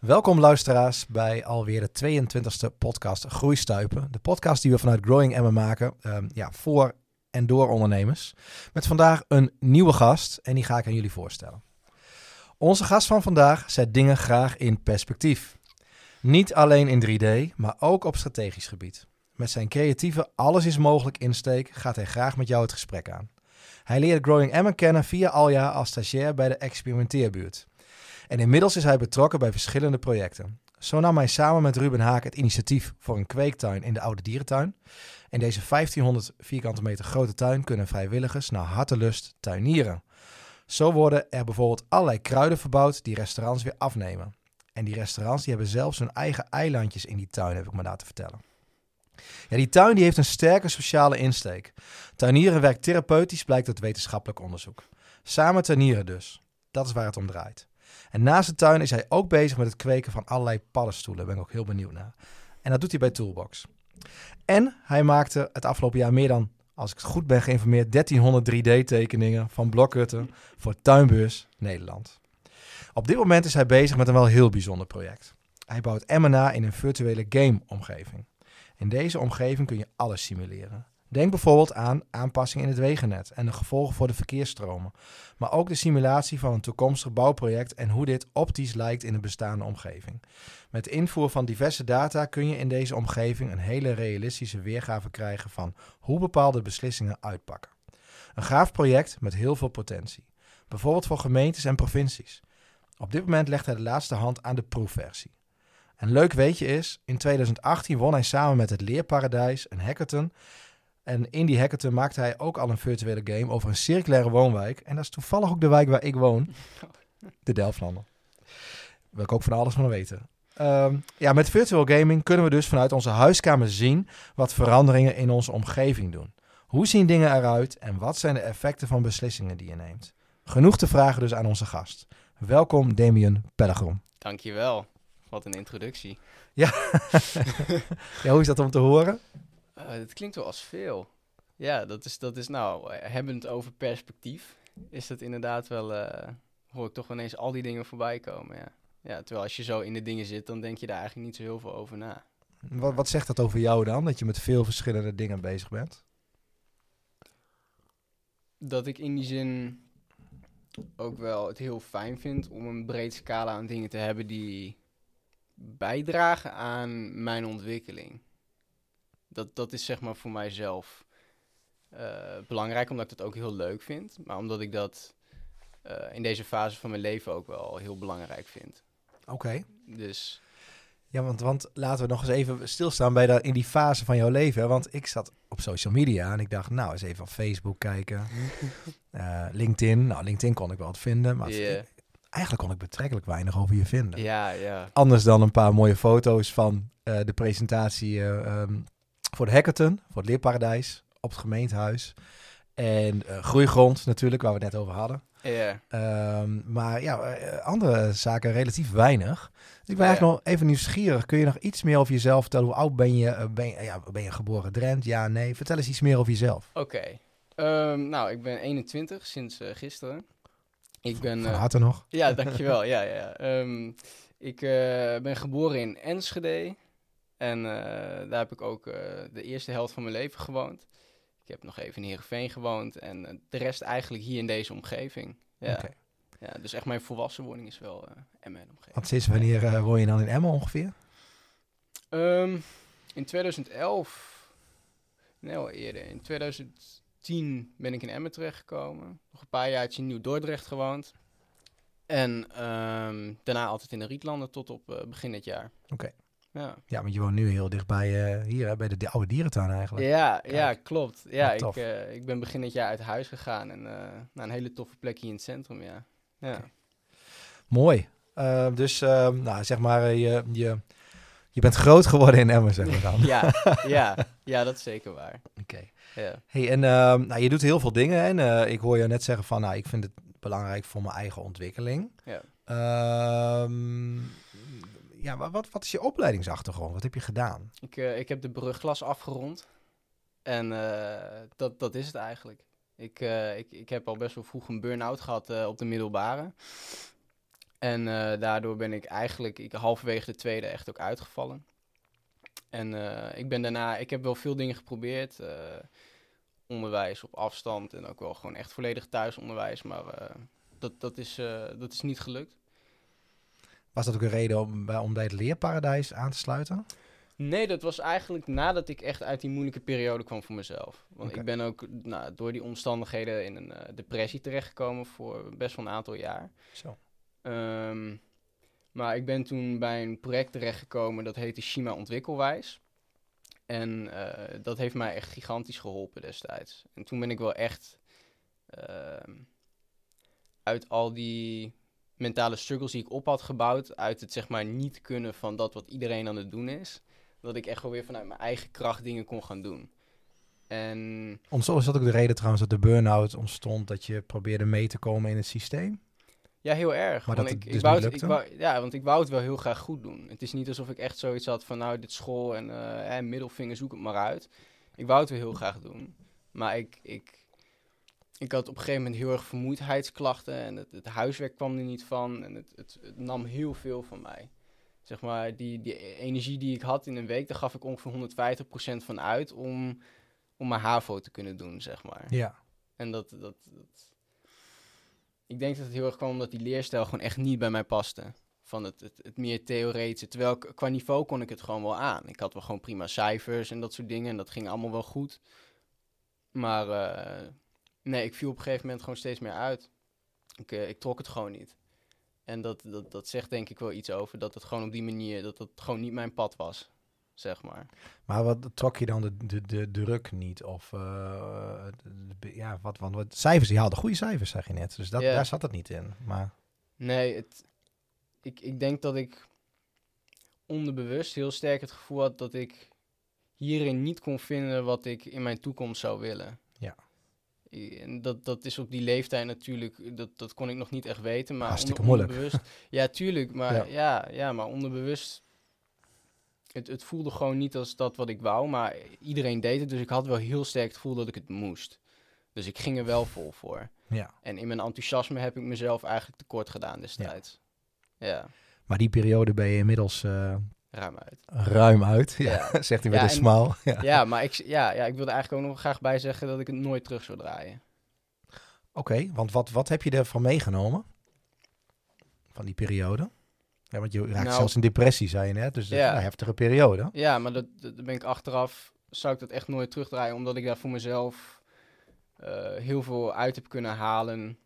Welkom luisteraars bij alweer de 22e podcast Groeistuipen. De podcast die we vanuit Growing Emmen maken ehm, ja, voor en door ondernemers. Met vandaag een nieuwe gast en die ga ik aan jullie voorstellen. Onze gast van vandaag zet dingen graag in perspectief. Niet alleen in 3D, maar ook op strategisch gebied. Met zijn creatieve alles is mogelijk insteek gaat hij graag met jou het gesprek aan. Hij leerde Growing Emmen kennen via Alja als stagiair bij de experimenteerbuurt. En inmiddels is hij betrokken bij verschillende projecten. Zo nam hij samen met Ruben Haak het initiatief voor een kweektuin in de Oude Dierentuin. In deze 1500 vierkante meter grote tuin kunnen vrijwilligers naar hartelust tuinieren. Zo worden er bijvoorbeeld allerlei kruiden verbouwd die restaurants weer afnemen. En die restaurants die hebben zelfs hun eigen eilandjes in die tuin, heb ik me laten vertellen. Ja, die tuin die heeft een sterke sociale insteek. Tuinieren werkt therapeutisch, blijkt uit wetenschappelijk onderzoek. Samen tuinieren dus. Dat is waar het om draait. En naast de tuin is hij ook bezig met het kweken van allerlei paddenstoelen. Daar ben ik ook heel benieuwd naar. En dat doet hij bij Toolbox. En hij maakte het afgelopen jaar meer dan, als ik het goed ben geïnformeerd, 1300 3D-tekeningen van blokhutten voor Tuinbeurs Nederland. Op dit moment is hij bezig met een wel heel bijzonder project. Hij bouwt M&A in een virtuele game-omgeving. In deze omgeving kun je alles simuleren. Denk bijvoorbeeld aan aanpassingen in het wegennet en de gevolgen voor de verkeersstromen, maar ook de simulatie van een toekomstig bouwproject en hoe dit optisch lijkt in de bestaande omgeving. Met invoer van diverse data kun je in deze omgeving een hele realistische weergave krijgen van hoe bepaalde beslissingen uitpakken. Een gaaf project met heel veel potentie, bijvoorbeeld voor gemeentes en provincies. Op dit moment legt hij de laatste hand aan de proefversie. Een leuk weetje is, in 2018 won hij samen met het Leerparadijs een hackathon. En in die hackathon maakte hij ook al een virtuele game over een circulaire woonwijk. En dat is toevallig ook de wijk waar ik woon, de Delftlanden. Wil ik ook van alles van weten. Ehm, ja, met virtual gaming kunnen we dus vanuit onze huiskamer zien wat veranderingen in onze omgeving doen. Hoe zien dingen eruit en wat zijn de effecten van beslissingen die je neemt? Genoeg te vragen dus aan onze gast. Welkom Damien Pellegrom. Dankjewel. Wat een introductie. Ja. ja, hoe is dat om te horen? Uh, het klinkt wel als veel. Ja, dat is, dat is nou, uh, hebbend over perspectief, is dat inderdaad wel, uh, hoor ik toch ineens al die dingen voorbij komen, ja. ja. Terwijl als je zo in de dingen zit, dan denk je daar eigenlijk niet zo heel veel over na. Wat, wat zegt dat over jou dan, dat je met veel verschillende dingen bezig bent? Dat ik in die zin ook wel het heel fijn vind om een breed scala aan dingen te hebben die bijdragen aan mijn ontwikkeling. Dat, dat is zeg maar voor mijzelf uh, belangrijk, omdat ik dat ook heel leuk vind. Maar omdat ik dat uh, in deze fase van mijn leven ook wel heel belangrijk vind. Oké. Okay. Dus... Ja, want, want laten we nog eens even stilstaan bij dat, in die fase van jouw leven. Want ik zat op social media en ik dacht, nou, eens even op Facebook kijken. Uh, LinkedIn. Nou, LinkedIn kon ik wel wat vinden. Maar yeah eigenlijk kon ik betrekkelijk weinig over je vinden. Ja, ja. Anders dan een paar mooie foto's van uh, de presentatie uh, um, voor de hackathon, voor het leerparadijs op het gemeentehuis. En uh, groeigrond natuurlijk, waar we het net over hadden. Um, maar ja, andere zaken relatief weinig. Dus ik ben eigenlijk nog even nieuwsgierig. Kun je nog iets meer over jezelf vertellen? Hoe oud ben je? Ben je, ja, ben je geboren Drent? Ja, nee. Vertel eens iets meer over jezelf. Oké. Okay. Um, nou, ik ben 21 sinds gisteren. Ik ben, Van harte uh, nog. Ja, dankjewel. ja, ja. Um, ik uh, ben geboren in Enschede. En uh, daar heb ik ook de eerste helft van mijn leven gewoond. Ik heb nog even in Heerenveen gewoond. En de rest eigenlijk hier in deze omgeving. Ja. Okay. ja dus echt mijn volwassenwoning is wel Emmen omgeving. Want sinds wanneer woon je dan in Emmen ongeveer? Um, in 2011. Nee, al eerder. In 2000 tien ben ik in Emmen terechtgekomen. Nog een paar jaar in Nieuw-Dordrecht gewoond. En um, daarna altijd in de Rietlanden tot op uh, begin dit jaar. Oké. Okay. Ja. ja, want je woont nu heel dichtbij uh, hier, hè, bij de, de, oude dierentuin eigenlijk. Ja, Kijk. ja klopt. Ja, ik, uh, ik ben begin dit jaar uit huis gegaan en naar een hele toffe plek hier in het centrum, ja. ja. Okay. Mooi. dus, ehm, nou, zeg maar, je, je, je bent groot geworden in Emmen, zeg maar dan. ja, ja, ja, dat is zeker waar. Oké. Okay. Ja. Hey, en nou, je doet heel veel dingen. En ik hoor je net zeggen van, nou, ik vind het belangrijk voor mijn eigen ontwikkeling. Ja. Uh, ja, wat, wat is je opleidingsachtergrond? Wat heb je gedaan? Ik, uh, ik heb de brugklas afgerond. En eh, dat, dat is het eigenlijk. Ik, ik, ik heb al best wel vroeg een burn-out gehad op de middelbare. En eh, daardoor ben ik eigenlijk ik, halverwege de tweede echt ook uitgevallen. En eh, ik ben daarna, ik heb wel veel dingen geprobeerd. eh, onderwijs op afstand en ook wel gewoon echt volledig thuisonderwijs. Maar eh, dat, dat, is, eh, dat is niet gelukt. Was dat ook een reden om bij, om bij het leerparadijs aan te sluiten? Nee, dat was eigenlijk nadat ik echt uit die moeilijke periode kwam voor mezelf. Want ik ben ook nou, door die omstandigheden in een eh, depressie terechtgekomen voor best wel een aantal jaar. Zo. Ehm, maar ik ben toen bij een project terechtgekomen dat heette Shima Ontwikkelwijs. En eh, dat heeft mij echt gigantisch geholpen destijds. En toen ben ik wel echt ehm, uit al die mentale struggles die ik op had gebouwd, uit het zeg maar niet kunnen van dat wat iedereen aan het doen is, dat ik echt wel weer vanuit mijn eigen kracht dingen kon gaan doen. En Om zo is dat ook de reden trouwens dat de burn-out ontstond, dat je probeerde mee te komen in het systeem. Ja, heel erg. Maar want dat ik, dus wou niet het, ik wou, ja, want ik wou het wel heel graag goed doen. Het is niet alsof ik echt zoiets had van, nou, dit school en eh, middelvinger, zoek het maar uit. Ik wou het wel heel graag doen. Maar ik, ik, ik had op een gegeven moment heel erg vermoeidheidsklachten en het, het huiswerk kwam er niet van. En het, het, het nam heel veel van mij. Zeg maar, die, die energie die ik had in een week, daar gaf ik ongeveer 150% van uit om, om mijn HAVO te kunnen doen, zeg maar. Ja. En dat, dat, dat... Ik denk dat het heel erg kwam omdat die leerstijl gewoon echt niet bij mij paste. Van het, het, het meer theoretische. Terwijl ik- qua niveau kon ik het gewoon wel aan. Ik had wel gewoon prima cijfers en dat soort dingen. En dat ging allemaal wel goed. Maar eh, nee, ik viel op een gegeven moment gewoon steeds meer uit. Ik, eh, ik trok het gewoon niet. En dat, dat, dat zegt denk ik wel iets over dat het gewoon op die manier, dat het gewoon niet mijn pad was. Zeg maar. Maar wat trok je dan de, de, de druk niet? Of eh, de- ja, wat, wat, wat cijfers? Die haalden goede cijfers, zeg je net. Dus dat, daar zat het niet in. Maar Nee, het, ik, ik denk dat ik onderbewust heel sterk het gevoel had dat ik hierin niet kon vinden wat ik in mijn toekomst zou willen. Ja. En dat, dat is op die leeftijd natuurlijk, dat, dat kon ik nog niet echt weten. Maar Hartstikke onder- moeilijk. onderbewust. ja, tuurlijk, maar Ja. ja, ja, maar onderbewust. Het, het voelde gewoon niet als dat wat ik wou, maar iedereen deed het. Dus ik had wel heel sterk het gevoel dat ik het moest. Dus ik ging er wel vol voor. ja. En in mijn enthousiasme heb ik mezelf eigenlijk tekort gedaan destijds. Ja, Maar die periode ben je inmiddels eh, ruim uit. ruim uit. Ja, Ja. zegt hij met Ja, een en- smaal. Ja. Ja, maar ik, ja, ja, ik wilde eigenlijk ook nog graag bij zeggen dat ik het nooit terug zou draaien. Oké, want wat, wat heb je ervan meegenomen? Van die periode? Ja, want je raakt Nou- zelfs in depressie, zei je net. Dus dat is een heftige periode. Ja, maar dat, dat dat ben ik achteraf, zou ik dat echt nooit terugdraaien, omdat ik daar voor mezelf eh, heel veel uit heb kunnen halen.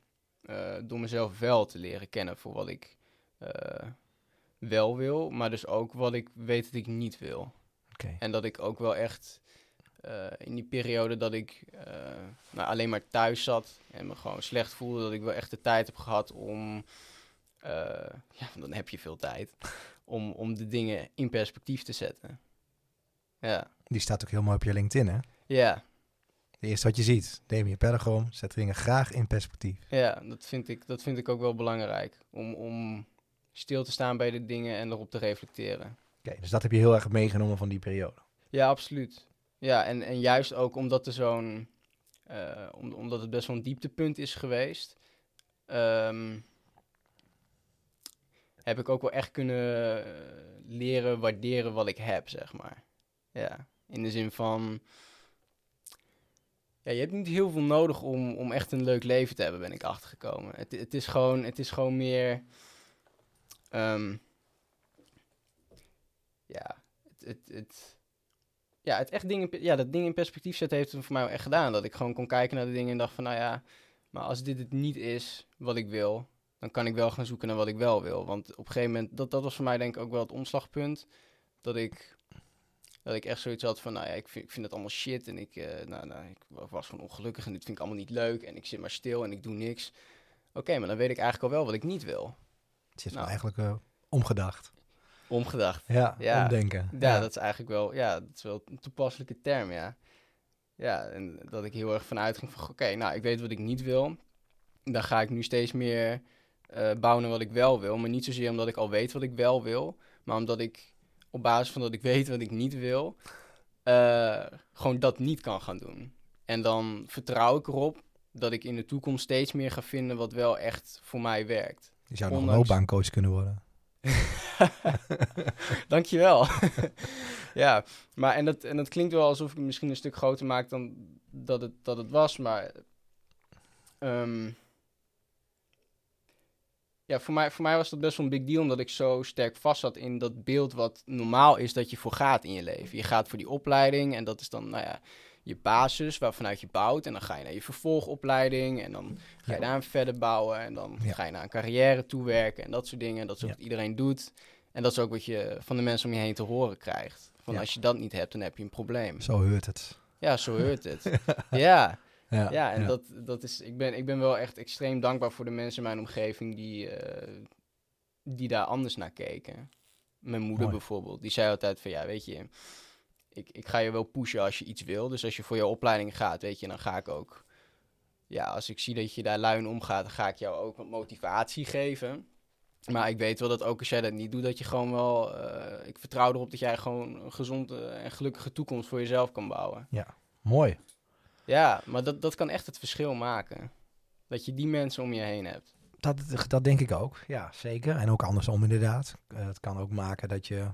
eh, door mezelf wel te leren kennen voor wat ik eh, wel wil, maar dus ook wat ik weet dat ik niet wil. En dat ik ook wel echt eh, in die periode dat ik eh, nou, alleen maar thuis zat en me gewoon slecht voelde, dat ik wel echt de tijd heb gehad om, eh, ja, dan heb je veel tijd, om, om de dingen in perspectief te zetten. Ja, Die staat ook heel mooi op je LinkedIn, hè? ja, De eerste wat je ziet, Damien Pellegrom, zet dingen graag in perspectief. ja dat, vind ik, dat vind ik ook wel belangrijk, om, om stil te staan bij de dingen en erop te reflecteren. Oké, dus dat heb je heel erg meegenomen van die periode. Ja, absoluut. Ja, en, en juist ook omdat er zo'n. eh, om, omdat het best wel een dieptepunt is geweest. ehm, heb ik ook wel echt kunnen eh, leren waarderen wat ik heb, zeg maar. Ja, in de zin van. Ja, je hebt niet heel veel nodig om, om echt een leuk leven te hebben, ben ik achtergekomen. Het, het, is, gewoon, het is gewoon meer. Ehm, ja, het, het, het, ja, het echt ding in, pe- ja, dat ding in perspectief zetten heeft het voor mij echt gedaan. Dat ik gewoon kon kijken naar de dingen en dacht van, nou ja, maar als dit het niet is wat ik wil, dan kan ik wel gaan zoeken naar wat ik wel wil. Want op een gegeven moment, dat, dat was voor mij denk ik ook wel het omslagpunt. Dat ik, dat ik echt zoiets had van, nou ja, ik vind, ik vind het allemaal shit. En ik, eh, nou, nou, ik wa- was gewoon ongelukkig en dit vind ik allemaal niet leuk. En ik zit maar stil en ik doe niks. Oké, maar dan weet ik eigenlijk al wel wat ik niet wil. Het is Nou. eigenlijk eh, omgedacht. Omgedacht. Ja, Ja. omdenken. Ja, dat is eigenlijk wel, ja, dat is wel een toepasselijke term, ja. Ja, en dat ik heel erg vanuit ging van, oké, nou, ik weet wat ik niet wil. Dan ga ik nu steeds meer eh, bouwen naar wat ik wel wil. Maar niet zozeer omdat ik al weet wat ik wel wil, maar omdat ik op basis van dat ik weet wat ik niet wil, eh, gewoon dat niet kan gaan doen. En dan vertrouw ik erop dat ik in de toekomst steeds meer ga vinden wat wel echt voor mij werkt. Je zou nog een Ondanks- loopbaancoach kunnen worden. Dankjewel. ja, maar en dat, en dat klinkt wel alsof ik het misschien een stuk groter maak dan dat het, dat het was, maar... ehm, ja, voor mij, voor mij was dat best wel een big deal, omdat ik zo sterk vast zat in dat beeld wat normaal is dat je voor gaat in je leven. Je gaat voor die opleiding en dat is dan, nou ja, je basis waarvanuit je bouwt. En dan ga je naar je vervolgopleiding en dan ga je daar verder bouwen. En dan ga je naar een carrière toewerken en dat soort dingen. En dat is wat iedereen doet. En dat is ook wat je van de mensen om je heen te horen krijgt. Van als je dat niet hebt, dan heb je een probleem. Zo heurt het. Ja, zo hoort het. ja, Ja, ja, en Dat, dat is, ik, ben, ik ben wel echt extreem dankbaar voor de mensen in mijn omgeving die, eh, die daar anders naar keken. Mijn moeder Mooi. bijvoorbeeld, die zei altijd van ja, weet je, ik, ik ga je wel pushen als je iets wil. Dus als je voor je opleiding gaat, weet je, dan ga ik ook, ja, als ik zie dat je daar lui in omgaat, dan ga ik jou ook wat motivatie geven. Maar ik weet wel dat ook als jij dat niet doet, dat je gewoon wel, eh, ik vertrouw erop dat jij gewoon een gezonde en gelukkige toekomst voor jezelf kan bouwen. Mooi. Ja, maar dat, dat kan echt het verschil maken. Dat je die mensen om je heen hebt. Dat, dat denk ik ook. Ja, zeker. En ook andersom inderdaad. Eh, het kan ook maken dat je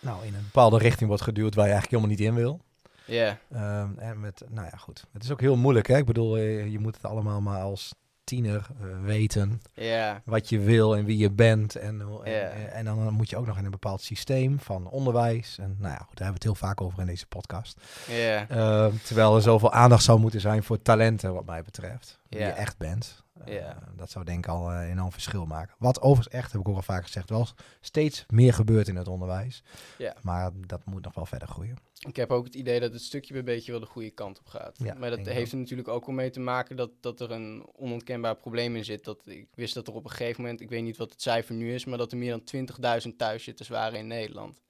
nou, in een bepaalde richting wordt geduwd waar je eigenlijk helemaal niet in wil. Ja, Ehm, en met, nou ja, goed. Het is ook heel moeilijk, hè? Ik bedoel, eh, je moet het allemaal maar als tiener eh, weten ja, wat je wil en wie je bent. En, hoe- en, dan moet je ook nog in een bepaald systeem van onderwijs. En nou ja, goed, daar hebben we het heel vaak over in deze podcast. ja, Ehm, terwijl er zoveel aandacht zou moeten zijn voor talenten, wat mij betreft. Wie je echt bent. Eh, Ja. Dat zou denk ik al eh, een enorm verschil maken. Wat overigens echt, heb ik ook al vaak gezegd, wel steeds meer gebeurt in het onderwijs. Ja. Maar dat moet nog wel verder groeien. Ik heb ook het idee dat het stukje bij beetje wel de goede kant op gaat. Ja, maar dat heeft er natuurlijk ook wel mee te maken dat, dat er een onontkenbaar probleem in zit. Dat, ik wist dat er op een gegeven moment, ik weet niet wat het cijfer nu is, maar dat er meer dan 20.000 thuiszitters waren in Nederland.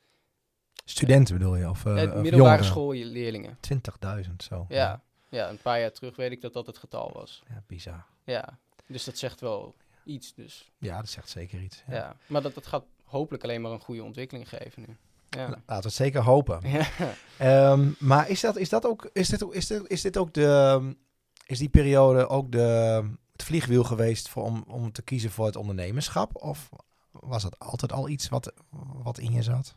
Studenten bedoel je? Of, uh, Eh, of middelbare jongeren? schoolleerlingen. 20.000 zo. Ja. Ja, een paar jaar terug weet ik dat dat het getal was. Ja, bizar. Ja, dus dat zegt wel iets. Dus, Ja, dat zegt zeker iets. Ja. ja. Maar dat, dat gaat hopelijk alleen maar een goede ontwikkeling geven nu. Ja. Laten we het zeker hopen. Ja. Ehm, maar is dat, is dat ook, is dit, is dit, is dit ook de, is die periode ook de, het vliegwiel geweest voor, om, om te kiezen voor het ondernemerschap? Of was dat altijd al iets wat, wat in je zat?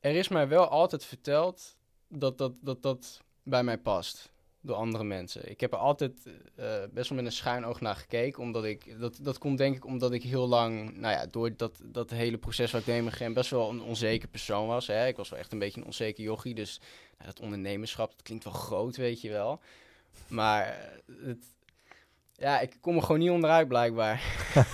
Er is mij wel altijd verteld dat dat, dat dat bij mij past. Door andere mensen. Ik heb er altijd eh, best wel met een schuin oog naar gekeken. Omdat ik, dat, dat komt denk ik omdat ik heel lang, nou ja, door dat, dat hele proces waar ik mee ging, best wel een onzeker persoon was. Hè. Ik was wel echt een beetje een onzeker jochie. Dus nou, dat ondernemerschap, dat klinkt wel groot, weet je wel. Maar eh, het, ja, ik kom er gewoon niet onderuit blijkbaar.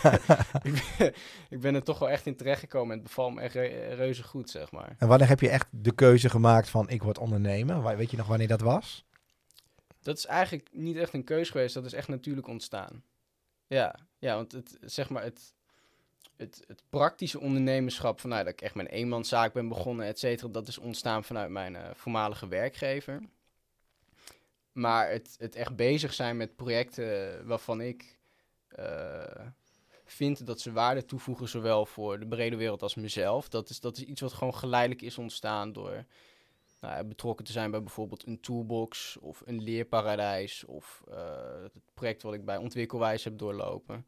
ik, ben, ik ben er toch wel echt in terechtgekomen en het bevalt me echt re- reuze goed, zeg maar. En wanneer heb je echt de keuze gemaakt van ik word ondernemer? Weet je nog wanneer dat was? Dat is eigenlijk niet echt een keus geweest, dat is echt natuurlijk ontstaan. Ja, ja want het, zeg maar, het, het, het praktische ondernemerschap, vanuit dat ik echt mijn eenmanszaak ben begonnen, et cetera, dat is ontstaan vanuit mijn eh, voormalige werkgever. Maar het, het echt bezig zijn met projecten waarvan ik eh, vind dat ze waarde toevoegen, zowel voor de brede wereld als mezelf, dat is, dat is iets wat gewoon geleidelijk is ontstaan door nou, ja, betrokken te zijn bij bijvoorbeeld een toolbox of een leerparadijs of eh, het project wat ik bij Ontwikkelwijs heb doorlopen.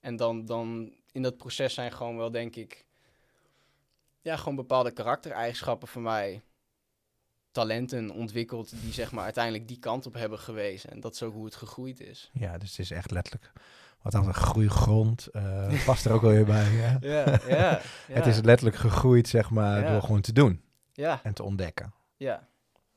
En dan, dan in dat proces zijn gewoon wel, denk ik, ja, gewoon bepaalde karaktereigenschappen van mij, talenten ontwikkeld die zeg maar uiteindelijk die kant op hebben gewezen. En dat is ook hoe het gegroeid is. Ja, dus het is echt letterlijk wat dan een groeigrond. eh past er ook alweer bij. Hè? Ja, ja. Het is letterlijk gegroeid, zeg maar, Ja. door gewoon te doen Ja, en te ontdekken. ja,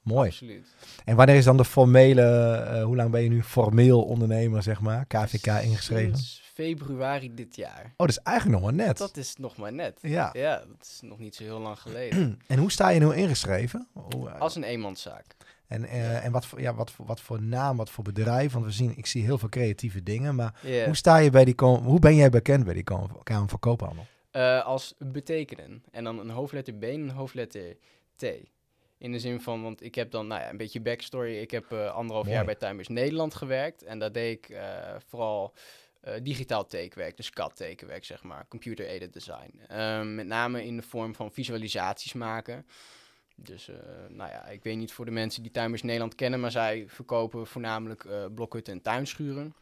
Mooi. absoluut. En wanneer is dan de formele, eh, hoe lang ben je nu formeel ondernemer, zeg maar, KVK ingeschreven? Sinds februari dit jaar. Oh, dat is eigenlijk nog maar net. Dat is nog maar net. Ja. Ja, dat is nog niet zo heel lang geleden. En hoe sta je nu ingeschreven? Hoe, eh, Als een eenmanszaak. en eh, en wat, voor, ja, wat, voor, wat voor naam, wat voor bedrijf? Want we zien, ik zie heel veel creatieve dingen, maar hoe sta je bij die, hoe ben jij bekend bij die Kamer van Koophandel? Eh, als betekenen. En dan een hoofdletter B en een hoofdletter T. In de zin van, want ik heb dan nou ja, een beetje backstory. Ik heb eh, anderhalf Mooi. jaar bij Timers Nederland gewerkt. En daar deed ik eh, vooral digitaal tekenwerk, dus CAD-tekenwerk, zeg maar. Computer-aided design. Ehm, met name in de vorm van visualisaties maken. Dus, nou ja, ik weet niet voor de mensen die Timers Nederland kennen, maar zij verkopen voornamelijk blokhutten en tuinschuren.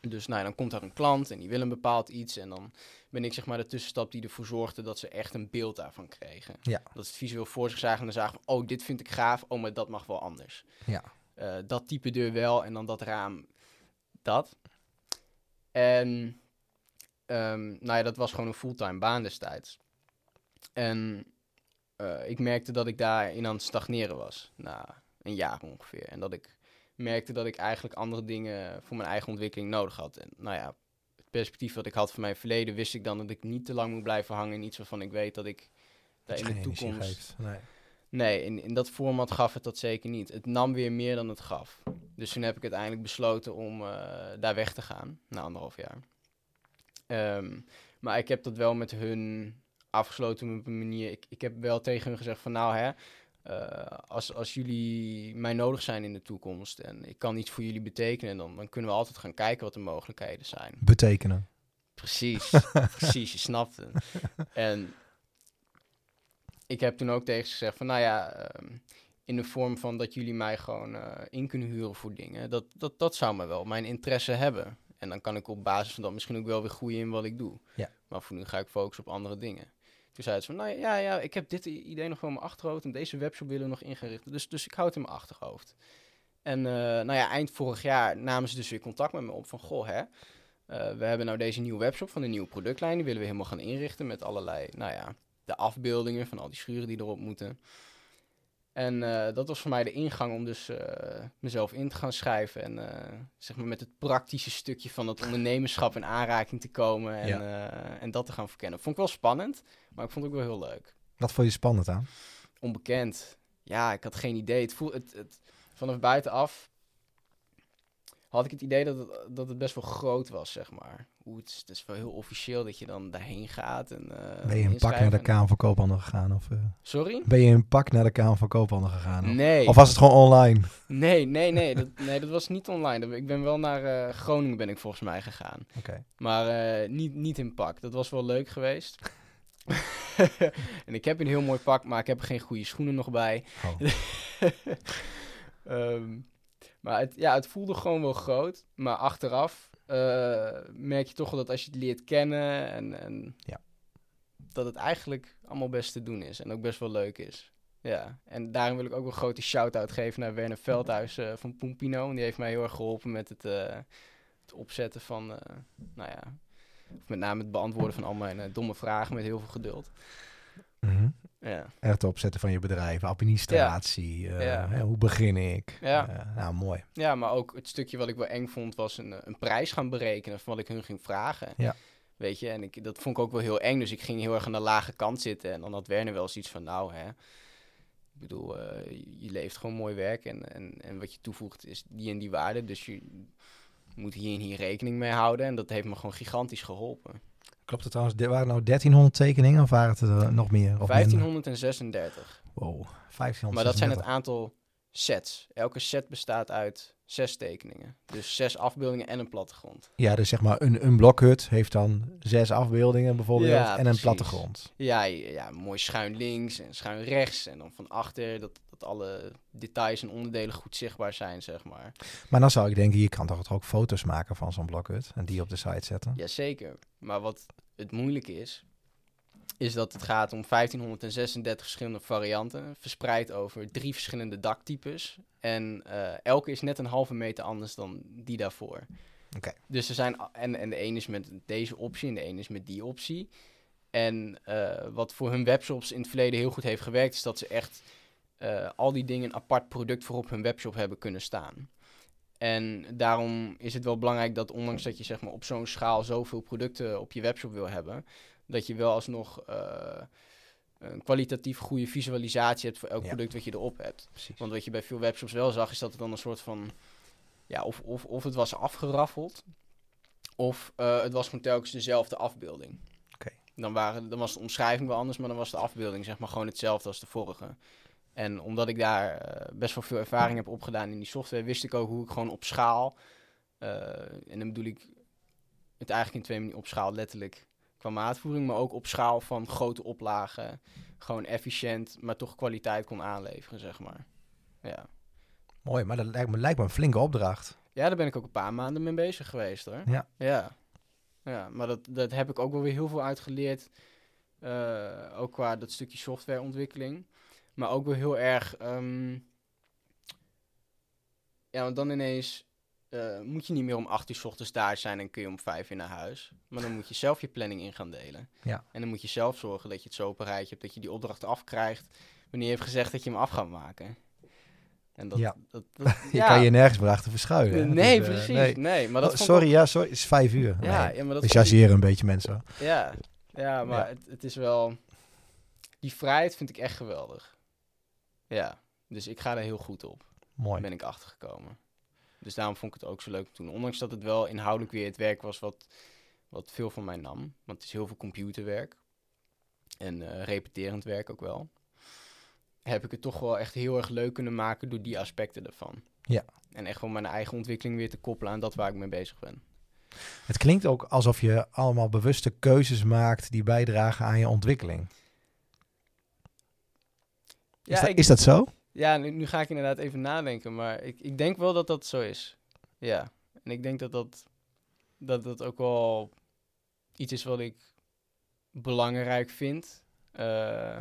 Dus nou, ja, dan komt daar een klant en die wil een bepaald iets. En dan ben ik zeg maar de tussenstap die ervoor zorgde dat ze echt een beeld daarvan kregen. Ja. Dat ze het visueel voor zich zagen en dan zagen van, oh, dit vind ik gaaf. Oh, maar dat mag wel anders. Ja. Eh, dat type deur wel en dan dat raam dat. En ehm, nou ja, dat was gewoon een fulltime baan destijds. En eh, ik merkte dat ik daarin aan het stagneren was. Na een jaar ongeveer. En dat ik merkte dat ik eigenlijk andere dingen voor mijn eigen ontwikkeling nodig had. En nou ja, het perspectief wat ik had van mijn verleden, wist ik dan dat ik niet te lang moet blijven hangen in iets waarvan ik weet dat ik daar in de toekomst. Nee. Nee, in, in dat format gaf het dat zeker niet. Het nam weer meer dan het gaf. Dus toen heb ik uiteindelijk besloten om eh, daar weg te gaan, na anderhalf jaar. Ehm, maar ik heb dat wel met hun afgesloten op een manier. Ik, ik heb wel tegen hun gezegd van nou hè, eh, als, als jullie mij nodig zijn in de toekomst en ik kan iets voor jullie betekenen, dan, dan kunnen we altijd gaan kijken wat de mogelijkheden zijn. Betekenen. Precies, precies, je snapt het. En ik heb toen ook tegen ze gezegd van, nou ja, ehm, in de vorm van dat jullie mij gewoon eh, in kunnen huren voor dingen, dat, dat, dat zou me wel mijn interesse hebben. En dan kan ik op basis van dat misschien ook wel weer groeien in wat ik doe. Ja. Maar voor nu ga ik focussen op andere dingen. Toen zei ze van, nou ja, ja, ik heb dit idee nog wel in mijn achterhoofd en deze webshop willen we nog ingericht. Dus, dus ik houd het in mijn achterhoofd. En eh, nou ja, eind vorig jaar namen ze dus weer contact met me op van, goh hè, eh, we hebben nou deze nieuwe webshop van de nieuwe productlijn. Die willen we helemaal gaan inrichten met allerlei, nou ja, de afbeeldingen van al die schuren die erop moeten. En eh, dat was voor mij de ingang om dus eh, mezelf in te gaan schrijven. En eh, zeg maar met het praktische stukje van het ondernemerschap in aanraking te komen. En, Ja. en dat te gaan verkennen. Vond ik wel spannend, maar ik vond het ook wel heel leuk. Wat vond je spannend aan? Onbekend. Ja, ik had geen idee. Het voel, het, het, vanaf buitenaf had ik het idee dat het, dat het best wel groot was, zeg maar. Hoe het, is- het is wel heel officieel dat je dan daarheen gaat. En, eh, Ben je in pak naar de. Kamer van Koophandel gegaan? Of eh, Sorry? ben je in pak naar de Kamer van Koophandel gegaan? Of, Nee. of was het gewoon online? Nee, nee, nee. Dat, nee, dat was niet online. Ik ben wel naar eh, Groningen ben ik volgens mij gegaan. Oké. Maar niet, niet in pak. Dat was wel leuk geweest. en ik heb een heel mooi pak, maar ik heb er geen goede schoenen nog bij. Oh. Ehm, maar het, ja, het voelde gewoon wel groot. Maar achteraf eh, merk je toch wel dat als je het leert kennen en, en Ja. dat het eigenlijk allemaal best te doen is en ook best wel leuk is. Ja, en daarom wil ik ook een grote shout-out geven naar Werner Veldhuis eh, van Pompino. Die heeft mij heel erg geholpen met het, eh, het opzetten van, nou ja, of met name het beantwoorden van al mijn domme vragen met heel veel geduld. Mhm. Ja, Het opzetten van je bedrijf, administratie. eh, Ja. hè, hoe begin ik? Ja. Eh, nou, mooi. ja maar ook het stukje wat ik wel eng vond was een, eh, een prijs gaan berekenen van wat ik hun ging vragen. Ja. Weet je, en ik, dat vond ik ook wel heel eng. Dus ik ging heel erg aan de lage kant zitten. En dan had Werner wel zoiets van, nou hè, ik bedoel, je- levert gewoon mooi werk. En, en, en wat je toevoegt is die en die waarde. Dus je moet hier en hier rekening mee houden. En dat heeft me gewoon gigantisch geholpen. Klopt het trouwens? Waren nou 1300 tekeningen of waren het er nog meer? Of minder? 1536. Wow, 1536. Maar dat zijn het aantal sets. Elke set bestaat uit zes tekeningen. Dus zes afbeeldingen en een plattegrond. Ja, dus zeg maar een, een blokhut heeft dan zes afbeeldingen bijvoorbeeld Ja, en een plattegrond. Ja, ja, mooi schuin links en schuin rechts. En dan van achter dat, dat alle details en onderdelen goed zichtbaar zijn, zeg maar. Maar dan zou ik denken, je kan toch ook foto's maken van zo'n blokhut en die op de site zetten. Jazeker. Maar wat het moeilijk is, is dat het gaat om 1536 verschillende varianten, verspreid over drie verschillende daktypes. En eh, elke is net een halve meter anders dan die daarvoor. Oké. Dus er zijn, en, en de een is met deze optie en de een is met die optie. En eh, wat voor hun webshops in het verleden heel goed heeft gewerkt, is dat ze echt eh, al die dingen een apart product voor op hun webshop hebben kunnen staan. En daarom is het wel belangrijk dat ondanks dat je zeg maar, op zo'n schaal zoveel producten op je webshop wil hebben, dat je wel alsnog eh, een kwalitatief goede visualisatie hebt voor elk Ja. product wat je erop hebt. Precies. Want wat je bij veel webshops wel zag, is dat het dan een soort van. Ja, of, of, of het was afgeraffeld. Of eh, het was gewoon telkens dezelfde afbeelding. Oké. Dan, waren, dan was de omschrijving wel anders, maar dan was de afbeelding zeg maar gewoon hetzelfde als de vorige. En omdat ik daar eh, best wel veel ervaring heb opgedaan in die software, wist ik ook hoe ik gewoon op schaal. en dan bedoel ik het eigenlijk in twee manieren op schaal, letterlijk qua maatvoering, maar ook op schaal van grote oplagen. Gewoon efficiënt, maar toch kwaliteit kon aanleveren, zeg maar. Ja. Mooi, maar dat lijkt me, lijkt me een flinke opdracht. Ja, daar ben ik ook een paar maanden mee bezig geweest hoor. Ja. Ja, ja maar dat, dat heb ik ook wel weer heel veel uitgeleerd. eh, ook qua dat stukje softwareontwikkeling. Maar ook wel heel erg... ehm, ja, want dan ineens eh, moet je niet meer om acht uur 's ochtends daar zijn en kun je om vijf uur naar huis. Maar dan moet je zelf je planning in gaan delen. Ja. En dan moet je zelf zorgen dat je het zo op een rijtje hebt, dat je die opdracht afkrijgt wanneer je hebt gezegd dat je hem af gaat maken. En dat, Ja. dat, dat- Je ja. kan je nergens meer achter verschuilen. Nee, Dus, eh, precies. nee. Nee, maar dat Oh, sorry, ja, sorry. Het is vijf uur. ja, Nee. ja, maar dat We chargeren een beetje mensen. Ja, ja maar Ja. Het, het is wel... Die vrijheid vind ik echt geweldig. Ja, dus ik ga er heel goed op. Mooi. ben ik achtergekomen. Dus daarom vond ik het ook zo leuk toen. Ondanks dat het wel inhoudelijk weer het werk was wat, wat veel van mij nam. Want het is heel veel computerwerk. En eh, repeterend werk ook wel. Heb ik het toch wel echt heel erg leuk kunnen maken door die aspecten ervan. Ja. En echt gewoon mijn eigen ontwikkeling weer te koppelen aan dat waar ik mee bezig ben. Het klinkt ook alsof je allemaal bewuste keuzes maakt die bijdragen aan je ontwikkeling. Is, Ja, dat, ik- is dat zo? Ja, nu, nu ga ik inderdaad even nadenken, maar ik, ik denk wel dat dat zo is. Ja, en ik denk dat dat, dat dat ook wel iets is wat ik belangrijk vind, eh,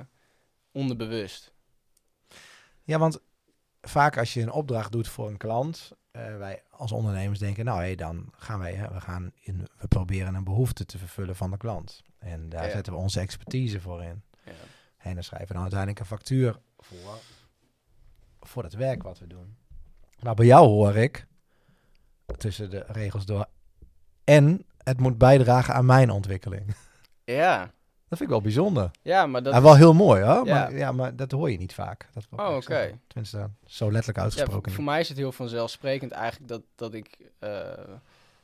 onderbewust. Ja, want vaak als je een opdracht doet voor een klant, eh, wij als ondernemers denken, nou hé, dan gaan wij, hè, we gaan in, we proberen een behoefte te vervullen van de klant. En daar Ja. zetten we onze expertise voor in. Ja. En dan schrijven we dan uiteindelijk een factuur voor, voor het werk wat we doen. Maar bij jou hoor ik, tussen de regels door, en het moet bijdragen aan mijn ontwikkeling. ja, Dat vind ik wel bijzonder. ja, maar dat en wel heel mooi hoor, Ja. maar, ja, maar dat hoor je niet vaak. Dat Oh, oké. Tenminste, zo letterlijk Ja, uitgesproken. voor, voor mij is het heel vanzelfsprekend eigenlijk dat, dat ik eh,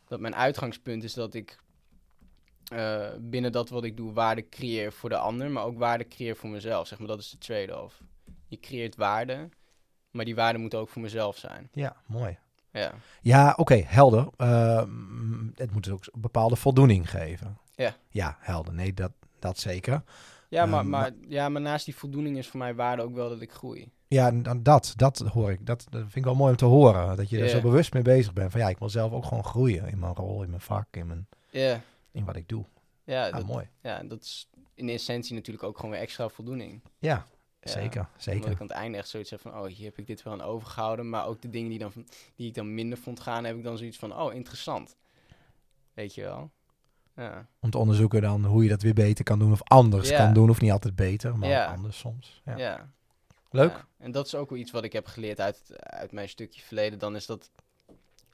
dat mijn uitgangspunt is dat ik eh, binnen dat wat ik doe waarde creëer voor de ander, maar ook waarde creëer voor mezelf. Zeg maar, dat is de trade-off. Je creëert waarde, maar die waarde moet ook voor mezelf zijn. Ja, mooi. Ja, Ja, oké, helder. Ehm, het moet ook een bepaalde voldoening geven. Ja. Ja, helder. Nee, dat, dat zeker. ja, maar, Ehm, maar, ja, maar naast die voldoening is voor mij waarde ook wel dat ik groei. Ja, dat, dat hoor ik. Dat, dat vind ik wel mooi om te horen. Dat je er zo bewust mee bezig bent. Van ja, ik wil zelf ook gewoon groeien in mijn rol, in mijn vak, in, mijn, in wat ik doe. ja, Ah, dat, mooi. ja, dat is in essentie natuurlijk ook gewoon weer extra voldoening. Ja, Ja, zeker. Omdat Zeker. ik aan het einde echt zoiets heb van, oh, hier heb ik dit wel aan overgehouden. Maar ook de dingen die, dan, die ik dan minder vond gaan, heb ik dan zoiets van, oh, interessant. Weet je wel? Ja, Om te onderzoeken dan hoe je dat weer beter kan doen of anders Ja. kan doen. Of niet altijd beter, maar Ja. anders soms. Ja. ja. Leuk. En dat is ook wel iets wat ik heb geleerd uit, uit mijn stukje verleden. Dan is dat,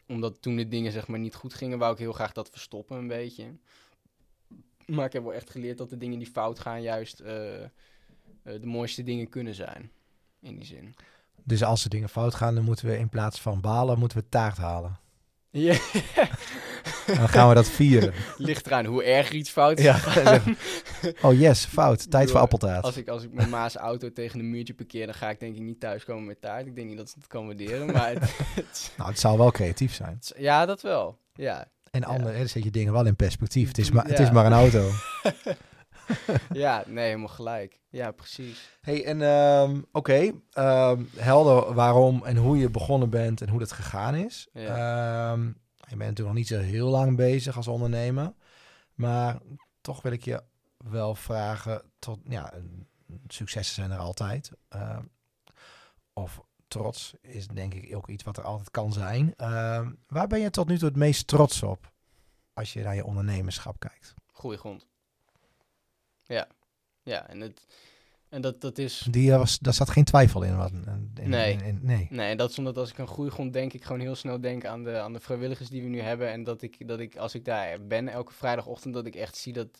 omdat toen de dingen zeg maar niet goed gingen, wou ik heel graag dat verstoppen een beetje. Maar ik heb wel echt geleerd dat de dingen die fout gaan juist eh, de mooiste dingen kunnen zijn. In die zin. Dus als er dingen fout gaan, dan moeten we in plaats van balen, moeten we taart halen. Ja, dan gaan we dat vieren. ligt eraan hoe erg iets fout is Ja. Oh yes, fout. Tijd voor appeltaart. Als ik, als ik mijn ma's auto tegen een muurtje parkeer, dan ga ik denk ik niet thuiskomen met taart. Ik denk niet dat ze het kan waarderen, maar het, het- Nou, het zou wel creatief zijn. ja, dat wel. Ja, En ander, dan zet je dingen wel in perspectief. Het is maar, het is maar een auto. ja, nee, helemaal gelijk. Ja, precies. hey, en ehm, oké, ehm, helder waarom en hoe je begonnen bent en hoe dat gegaan is. Ehm, je bent natuurlijk nog niet zo heel lang bezig als ondernemer. Maar toch wil ik je wel vragen tot, ja, successen zijn er altijd. Of trots is denk ik ook iets wat er altijd kan zijn. Waar ben je tot nu toe het meest trots op als je naar je ondernemerschap kijkt? Goeie grond. Ja, ja, en, het, en dat, dat is... Die, eh, was, daar zat geen twijfel in. Wat, in, Nee. in- in- nee. Nee, en dat is omdat als ik aan goede grond denk, ik gewoon heel snel denk aan de, aan de vrijwilligers die we nu hebben. En dat ik, dat ik, als ik daar ben elke vrijdagochtend, dat ik echt zie dat,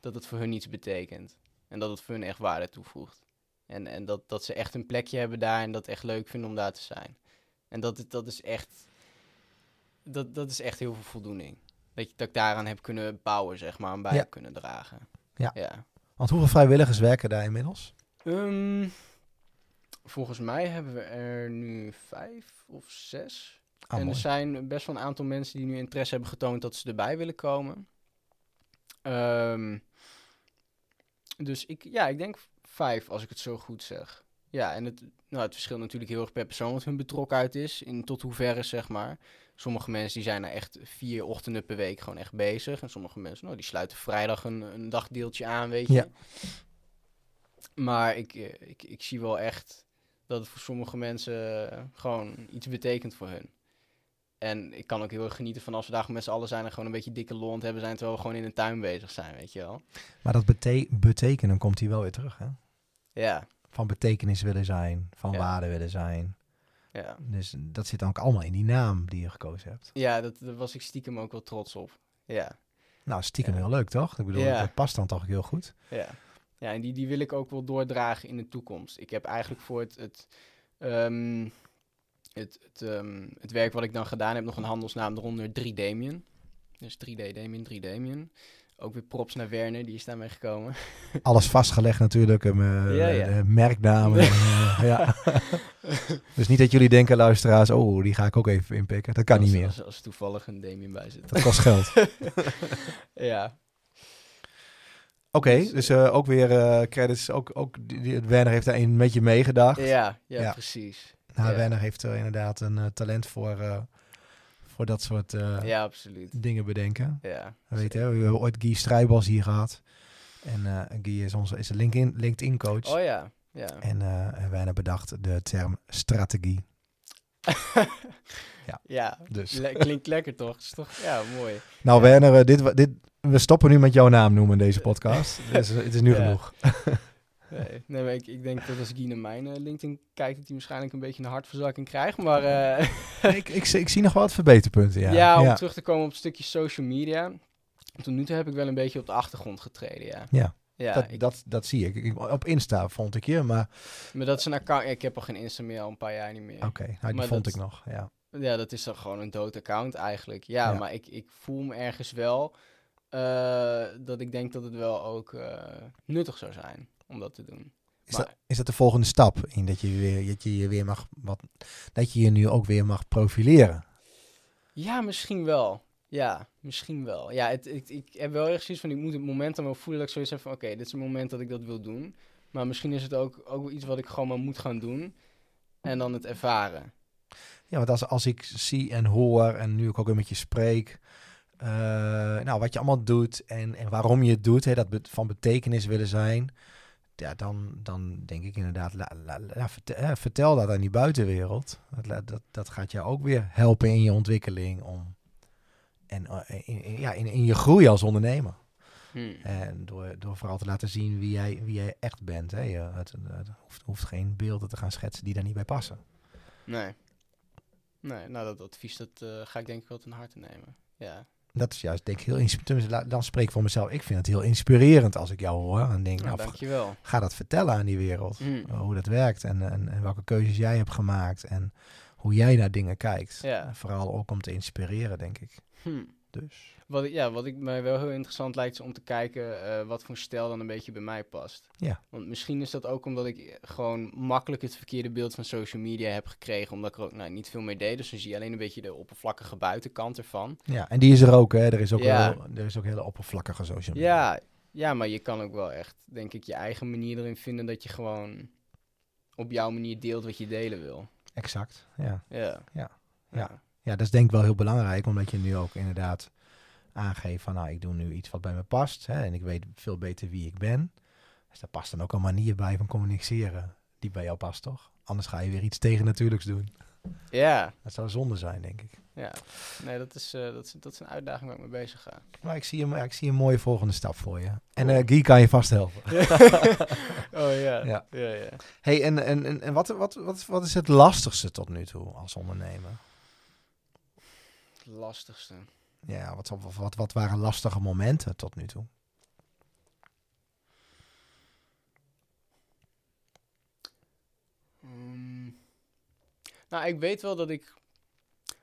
dat het voor hun iets betekent. En dat het voor hun echt waarde toevoegt. En, en dat, dat ze echt een plekje hebben daar en dat echt leuk vinden om daar te zijn. En dat, dat is echt, dat, dat is echt heel veel voldoening. Dat, je, dat ik daaraan heb kunnen bouwen, zeg maar, en bij Ja. heb kunnen dragen. Ja. ja. Want hoeveel vrijwilligers werken daar inmiddels? Ehm, volgens mij hebben we er nu vijf of zes. Ah, en er zijn best wel een aantal mensen die nu interesse hebben getoond dat ze erbij willen komen. Ehm, dus ik, ja, ik denk vijf als ik het zo goed zeg. Ja, en het, nou, het verschilt natuurlijk heel erg per persoon wat hun betrokkenheid is. In tot hoeverre, zeg maar. Sommige mensen die zijn er echt vier ochtenden per week gewoon echt bezig. En sommige mensen, nou, die sluiten vrijdag een, een dagdeeltje aan, weet je. Ja. Maar ik, eh, ik, ik zie wel echt dat het voor sommige mensen gewoon iets betekent voor hun. En ik kan ook heel erg genieten van als we daar met z'n allen zijn en gewoon een beetje dikke lont hebben zijn, terwijl we gewoon in een tuin bezig zijn, weet je wel. Maar dat bete betekenen komt hier wel weer terug, hè? Ja, Van betekenis willen zijn, van Ja. waarde willen zijn. ja. Dus dat zit dan ook allemaal in die naam die je gekozen hebt. Ja, dat, daar was ik stiekem ook wel trots op. Ja, Nou, stiekem Ja. heel leuk, toch? Ik bedoel, Ja. dat past dan toch heel goed. ja. Ja, en die, die wil ik ook wel doordragen in de toekomst. Ik heb eigenlijk voor het, het, ehm, het, het, ehm, het werk wat ik dan gedaan heb nog een handelsnaam eronder 3 Damien. Dus 3D Damien, 3 Damien. Ook weer props naar Werner, die is daarmee gekomen. Alles vastgelegd natuurlijk, eh, Ja, merknamen. eh, ja. dus niet dat jullie denken, luisteraars, oh, die ga ik ook even inpikken. Dat kan als, niet meer. Als, als toevallig een Damien bij zit. Dat kost geld. ja, Oké, Dus, dus eh, ook weer eh, credits. Ook, ook die, Werner heeft daar een met je meegedacht. ja, ja, Ja. precies. Nou, ja. Werner heeft eh, inderdaad een talent voor, voor dat soort eh, Ja, absoluut. dingen bedenken. Ja, Weet je, we hebben ooit Guy Strijbals hier gehad. En eh Guy is onze is LinkedIn, LinkedIn coach. Oh ja, ja. En eh, en Werner bedacht de term strategie. ja. ja, Dus. le- klinkt lekker toch? Is toch? Ja, mooi. Nou. Werner, dit, dit, we stoppen nu met jouw naam noemen in deze podcast. dus het is nu genoeg. Nee, nee maar ik, ik denk dat als Guy naar mijn eh, LinkedIn kijkt, dat hij waarschijnlijk een beetje een hartverzakking krijgt. Maar eh, ik, ik, zie- ik zie nog wel wat verbeterpunten. Ja, ja, om ja. terug te komen op het stukje social media. Tot nu toe heb ik wel een beetje op de achtergrond getreden, ja. Ja. Ja, dat, ik- dat, dat zie ik. Ik- Op Insta vond ik je, maar maar dat is een account. Ik heb al geen Insta meer, al een paar jaar niet meer. oké, nou, die Maar vond dat- ik nog. Ja. Ja, dat is dan gewoon een dood account eigenlijk. Ja, Ja. maar ik, ik voel me ergens wel eh, dat ik denk dat het wel ook nuttig zou zijn om dat te doen. Is, Maar- dat, is dat de volgende stap? In dat je weer, dat je je weer mag wat, dat je je nu ook weer mag profileren. Ja, misschien wel. Ja, misschien wel. Ja, het, ik, ik heb wel ergens zoiets van, ik moet het moment dan wel voelen dat ik zoiets heb van, oké, dit is het moment dat ik dat wil doen. Maar misschien is het ook, ook iets wat ik gewoon maar moet gaan doen. En dan het ervaren. Ja, want als, als ik zie en hoor en nu ik ook weer met je spreek, eh, nou, wat je allemaal doet en, en waarom je het doet, hè, dat be- van betekenis willen zijn, ja, dan, dan denk ik inderdaad, la, la- la- vertel, eh, vertel dat aan die buitenwereld. Dat, dat, dat gaat jou ook weer helpen in je ontwikkeling om, en eh, in, in- ja, in, in je groei als ondernemer. Hmm. En door, door vooral te laten zien wie jij, wie jij echt bent. Hè. Je, het, het hoeft, hoeft geen beelden te gaan schetsen die daar niet bij passen. Nee. Nee, nou dat advies, dat eh, ga ik denk ik wel ten harte nemen. Ja. Dat is juist, denk ik, heel inspirerend. Dan spreek ik voor mezelf. Ik vind het heel inspirerend als ik jou hoor. En denk, Nou, dankjewel. ga dat vertellen aan die wereld. Hmm. Uh, Hoe dat werkt en, en, en welke keuzes jij hebt gemaakt. En hoe jij naar dingen kijkt. Ja. Vooral ook om te inspireren, denk ik. Hmm. Dus Wat ik, ja, wat ik mij wel heel interessant lijkt is om te kijken eh, wat voor stijl dan een beetje bij mij past. Ja. Want misschien is dat ook omdat ik gewoon makkelijk het verkeerde beeld van social media heb gekregen. Omdat ik er ook nou, niet veel mee deed. Dus dan zie je alleen een beetje de oppervlakkige buitenkant ervan. ja, en die is er ook. Hè. Er, is ook Ja. wel, er is ook hele oppervlakkige social media. Ja, ja, maar je kan ook wel echt, denk ik, je eigen manier erin vinden dat je gewoon op jouw manier deelt wat je delen wil. Exact, ja. Ja. Ja. Ja. Ja, dat is denk ik wel heel belangrijk, omdat je nu ook inderdaad aangeeft van, nou, ik doe nu iets wat bij me past. Hè, en ik weet veel beter wie ik ben. Dus daar past dan ook een manier bij van communiceren die bij jou past, toch? Anders ga je weer iets tegen natuurlijks doen. Ja, Dat zou zonde zijn, denk ik. ja. Nee, dat is, eh, dat, is, dat is een uitdaging waar ik mee bezig ga. Maar ik zie een, ik zie een mooie volgende stap voor je. En eh Guy kan je vast helpen. oh ja. Ja. ja, ja. hey, en, en, en, en wat, wat, wat, wat is het lastigste tot nu toe als ondernemer? Lastigste. Ja, wat, wat, wat, waren lastige momenten tot nu toe? Mm. Nou, ik weet wel dat ik.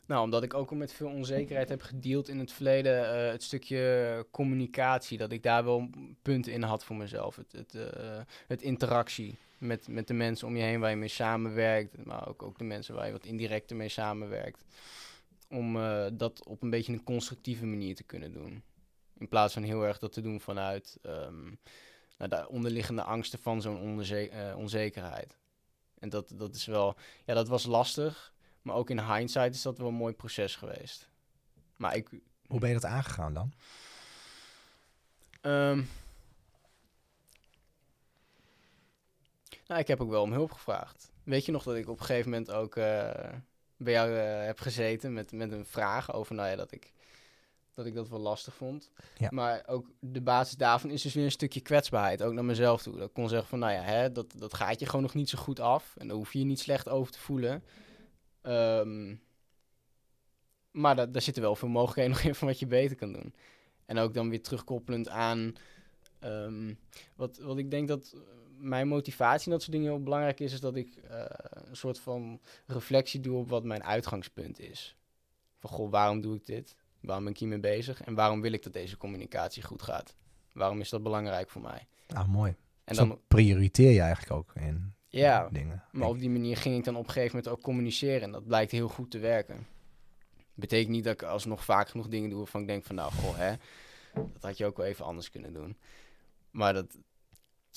Nou, omdat ik ook al met veel onzekerheid heb gedeeld in het verleden, eh, het stukje communicatie, dat ik daar wel punten in had voor mezelf. Het, het, eh, het interactie met, met de mensen om je heen waar je mee samenwerkt, maar ook, ook de mensen waar je wat indirecter mee samenwerkt. Om eh, dat op een beetje een constructieve manier te kunnen doen. In plaats van heel erg dat te doen vanuit ehm, nou, de onderliggende angsten van zo'n eh, onzekerheid. En dat, dat is wel, ja, dat was lastig. Maar ook in hindsight is dat wel een mooi proces geweest. Maar ik, Hoe ben je dat aangegaan dan? Ehm. nou, ik heb ook wel om hulp gevraagd. Weet je nog dat ik op een gegeven moment ook eh, bij jou eh, heb gezeten met, met een vraag over, nou ja, dat ik dat, ik dat wel lastig vond. Ja. Maar ook de basis daarvan is dus weer een stukje kwetsbaarheid, ook naar mezelf toe. Dat ik kon zeggen van, nou ja, hè, dat, dat gaat je gewoon nog niet zo goed af. En daar hoef je je niet slecht over te voelen. Ehm, maar da daar zitten wel veel mogelijkheden nog in van wat je beter kan doen. En ook dan weer terugkoppelend aan ehm, wat, wat ik denk dat mijn motivatie en dat soort dingen heel belangrijk is, is dat ik eh, een soort van reflectie doe op wat mijn uitgangspunt is. Van goh, waarom doe ik dit? Waarom ben ik hiermee bezig? En waarom wil ik dat deze communicatie goed gaat? Waarom is dat belangrijk voor mij? Ah, mooi. En dan, prioriteer je eigenlijk ook in ja, dingen. maar op die manier ging ik dan op een gegeven moment ook communiceren. En dat blijkt heel goed te werken. Betekent niet dat ik alsnog vaak genoeg dingen doe waarvan ik denk van nou, goh, hè, dat had je ook wel even anders kunnen doen. Maar dat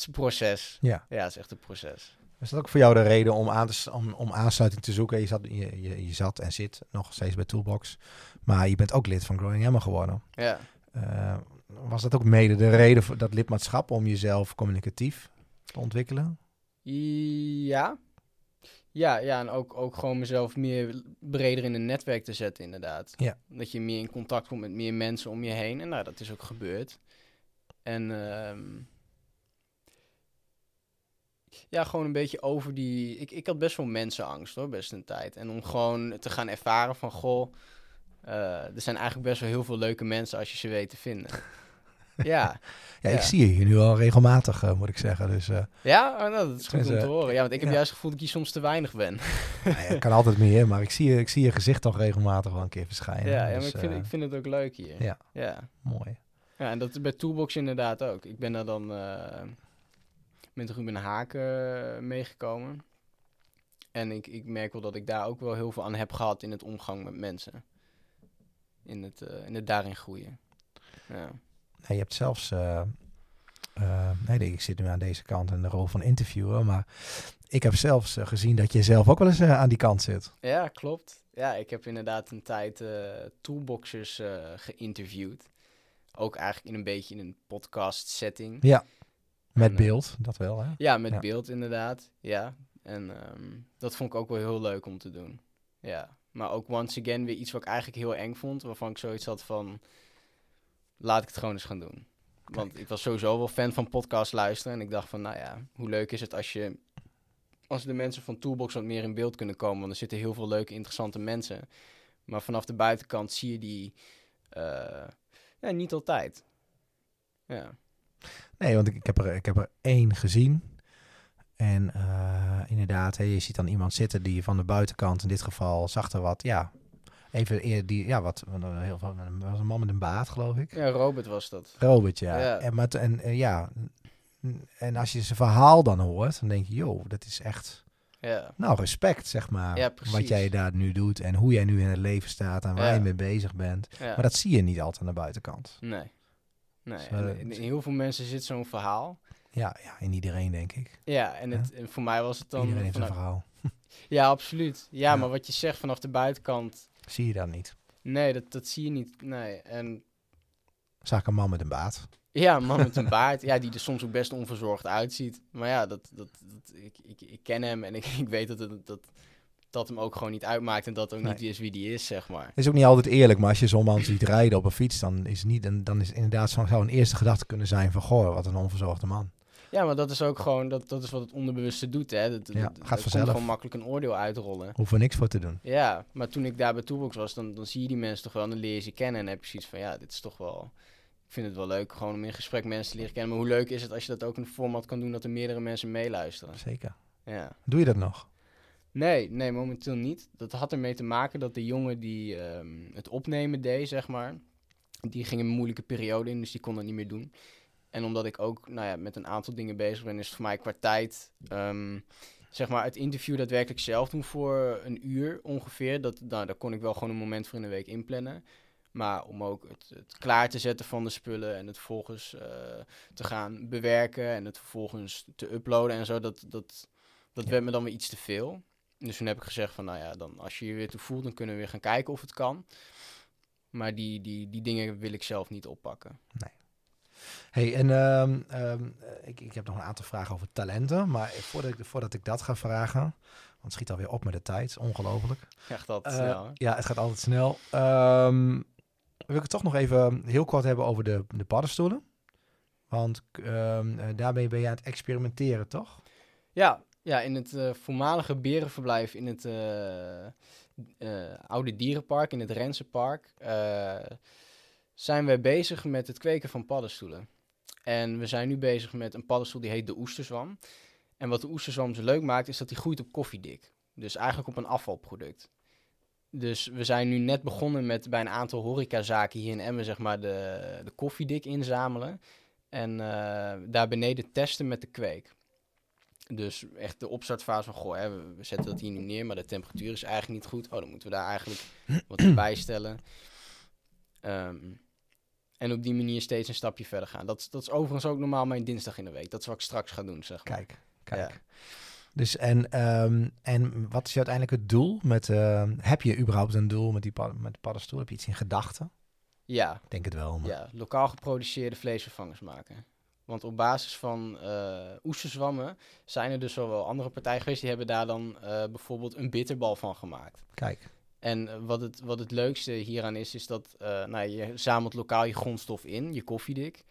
is een proces. Ja. Ja, het is echt een proces. Is dat ook voor jou de reden om, aan te, om, om aansluiting te zoeken? Je zat, je, je, je zat en zit nog steeds bij Toolbox. Maar je bent ook lid van Growing Emma geworden. Ja. Eh, was dat ook mede de reden voor dat lidmaatschap om jezelf communicatief te ontwikkelen? Ja. Ja, ja en ook, ook gewoon mezelf meer breder in een netwerk te zetten, inderdaad. Ja. Dat je meer in contact komt met meer mensen om je heen. En nou, dat is ook gebeurd. En ehm, ja, gewoon een beetje over die... Ik, ik had best wel mensenangst hoor, best een tijd. En om gewoon te gaan ervaren van, goh, eh, er zijn eigenlijk best wel heel veel leuke mensen als je ze weet te vinden. ja. Ja, Ja. ik zie je hier nu al regelmatig, eh, moet ik zeggen. Dus eh, Ja, oh, nou, dat is goed om Tenminste, te horen. Ja, want ik heb ja. juist het gevoel dat ik hier soms te weinig ben. nou ja, kan altijd meer, maar ik zie, je, ik zie je gezicht toch regelmatig wel een keer verschijnen. Ja, maar Dus, ik vind, ik vind het ook leuk hier. ja. Ja, Mooi. ja en dat is bij Toolbox inderdaad ook. Ik ben daar dan met Ruben Haak eh, meegekomen. En ik, ik merk wel dat ik daar ook wel heel veel aan heb gehad in het omgang met mensen. In het, eh, in het daarin groeien. Ja. Nee, je hebt zelfs. eh, nee, ik zit nu aan deze kant in de rol van interviewer. Maar ik heb zelfs gezien dat je zelf ook wel eens aan die kant zit. ja, klopt. Ja, ik heb inderdaad een tijd toolboxers geïnterviewd. Ook eigenlijk in een beetje in een podcast setting. Ja. Met En, eh, beeld, dat wel. Hè? Ja, met Ja. beeld inderdaad. Ja. En ehm, dat vond ik ook wel heel leuk om te doen. Ja. Maar ook once again weer iets wat ik eigenlijk heel eng vond. Waarvan ik zoiets had van... Laat ik het gewoon eens gaan doen. Want ik was sowieso wel fan van podcast luisteren. En ik dacht van, nou ja, hoe leuk is het als je... Als de mensen van Toolbox wat meer in beeld kunnen komen. Want er zitten heel veel leuke, interessante mensen. Maar vanaf de buitenkant zie je die... eh, ja, niet altijd. Ja. Nee, want ik, ik, heb er, ik heb er één gezien. En eh, inderdaad, hè, je ziet dan iemand zitten die van de buitenkant, in dit geval, zag er wat, ja, even die, ja, wat, heel veel, was een man met een baard, geloof ik. ja, Robert was dat. Robert, ja. Ja. En, maar, en eh, ja, en als je zijn verhaal dan hoort, dan denk je, joh, dat is echt, Ja. nou, respect, zeg maar, Ja, wat jij daar nu doet en hoe jij nu in het leven staat en waar je mee bezig bent. Maar dat zie je niet altijd aan de buitenkant. Nee. Nee, Dus, en in, in heel veel mensen zit zo'n verhaal. Ja, ja, in iedereen, denk ik. Ja, en, het, en voor mij was het dan... Iedereen heeft een verhaal. ja, absoluut. Ja, Ja. maar wat je zegt vanaf de buitenkant... Zie je dat niet? Nee, dat, dat zie je niet. Nee, en... Zag ik een man met een baard. Ja, een man met een baard, ja, die er soms ook best onverzorgd uitziet. Maar ja, dat, dat, dat, ik, ik, ik ken hem en ik, ik weet dat, het, dat dat hem ook gewoon niet uitmaakt en dat ook Nee. niet is wie die is, zeg maar. Het is ook niet altijd eerlijk, maar als je zo'n man ziet rijden op een fiets, dan is, niet, een- dan is inderdaad zo'n zou een eerste gedachte kunnen zijn van, goh, wat een onverzorgde man. Ja, maar dat is ook gewoon, dat, dat is wat het onderbewuste doet, hè. Dat, Ja, dat, gaat vanzelf. gewoon makkelijk een oordeel uitrollen. Hoeven we niks voor te doen. Ja, maar toen ik daar bij Toolbox was, dan, dan zie je die mensen toch wel en dan leer je ze kennen. En heb je zoiets van, ja, dit is toch wel... Ik vind het wel leuk, gewoon om in gesprek mensen te leren kennen. Maar hoe leuk is het als je dat ook in een format kan doen dat er meerdere mensen meeluisteren? Zeker. Ja. Doe je dat nog? Nee, nee, momenteel niet. Dat had ermee te maken dat de jongen die ehm, het opnemen deed, zeg maar, die ging een moeilijke periode in, dus die kon dat niet meer doen. En omdat ik ook nou ja, met een aantal dingen bezig ben, is het voor mij qua tijd, ehm, zeg maar, het interview daadwerkelijk zelf doen voor een uur ongeveer. Dat, nou, daar kon ik wel gewoon een moment voor in de week inplannen. Maar om ook het, het klaar te zetten van de spullen en het vervolgens eh, te gaan bewerken en het vervolgens te uploaden en zo, dat, dat, Dat Ja. werd me dan weer iets te veel. Dus toen heb ik gezegd van, nou ja, dan als je je weer toe voelt, dan kunnen we weer gaan kijken of het kan. Maar die, die, die dingen wil ik zelf niet oppakken. Hey, en ehm, ehm, eh, ik, ik heb nog een aantal vragen over talenten. Maar voordat ik, voordat ik dat ga vragen, want het schiet alweer op met de tijd. Ongelooflijk. Echt dat Eh, snel, hè? ja, het gaat altijd snel. Ehm, wil ik het toch nog even heel kort hebben over de, de paddenstoelen. Want eh, daarmee ben je aan het experimenteren, toch? Ja, ja, in het eh, voormalige berenverblijf in het eh, eh, oude dierenpark, in het Rensenpark, zijn wij bezig met het kweken van paddenstoelen. En we zijn nu bezig met een paddenstoel die heet de oesterzwam. En wat de oesterzwam zo leuk maakt, is dat die groeit op koffiedik. Dus eigenlijk op een afvalproduct. Dus we zijn nu net begonnen met bij een aantal horecazaken hier in Emmen, zeg maar, de, de koffiedik inzamelen. En daar beneden testen met de kweek. Dus echt de opstartfase van, goh, hè, we, we zetten dat hier nu neer, maar de temperatuur is eigenlijk niet goed. Oh, dan moeten we daar eigenlijk wat bij stellen. Ehm, en op die manier steeds een stapje verder gaan. Dat, is- dat is overigens ook normaal mijn dinsdag in de week. Dat is wat ik straks ga doen, zeg maar. Kijk, kijk. Ja. Dus en, ehm, en wat is uiteindelijk het doel? Met, ehm, heb je überhaupt een doel met die pad, met de paddenstoel? Heb je iets in gedachten? Ja, Ik denk het wel. Maar... ja, lokaal geproduceerde vleesvervangers maken. Want op basis van eh oesterzwammen zijn er dus wel wel andere partijen geweest... die hebben daar dan eh, bijvoorbeeld een bitterbal van gemaakt. Kijk, En eh, wat het, wat het leukste hieraan is, is dat eh, nou, je zamelt lokaal je grondstof in, je koffiedik.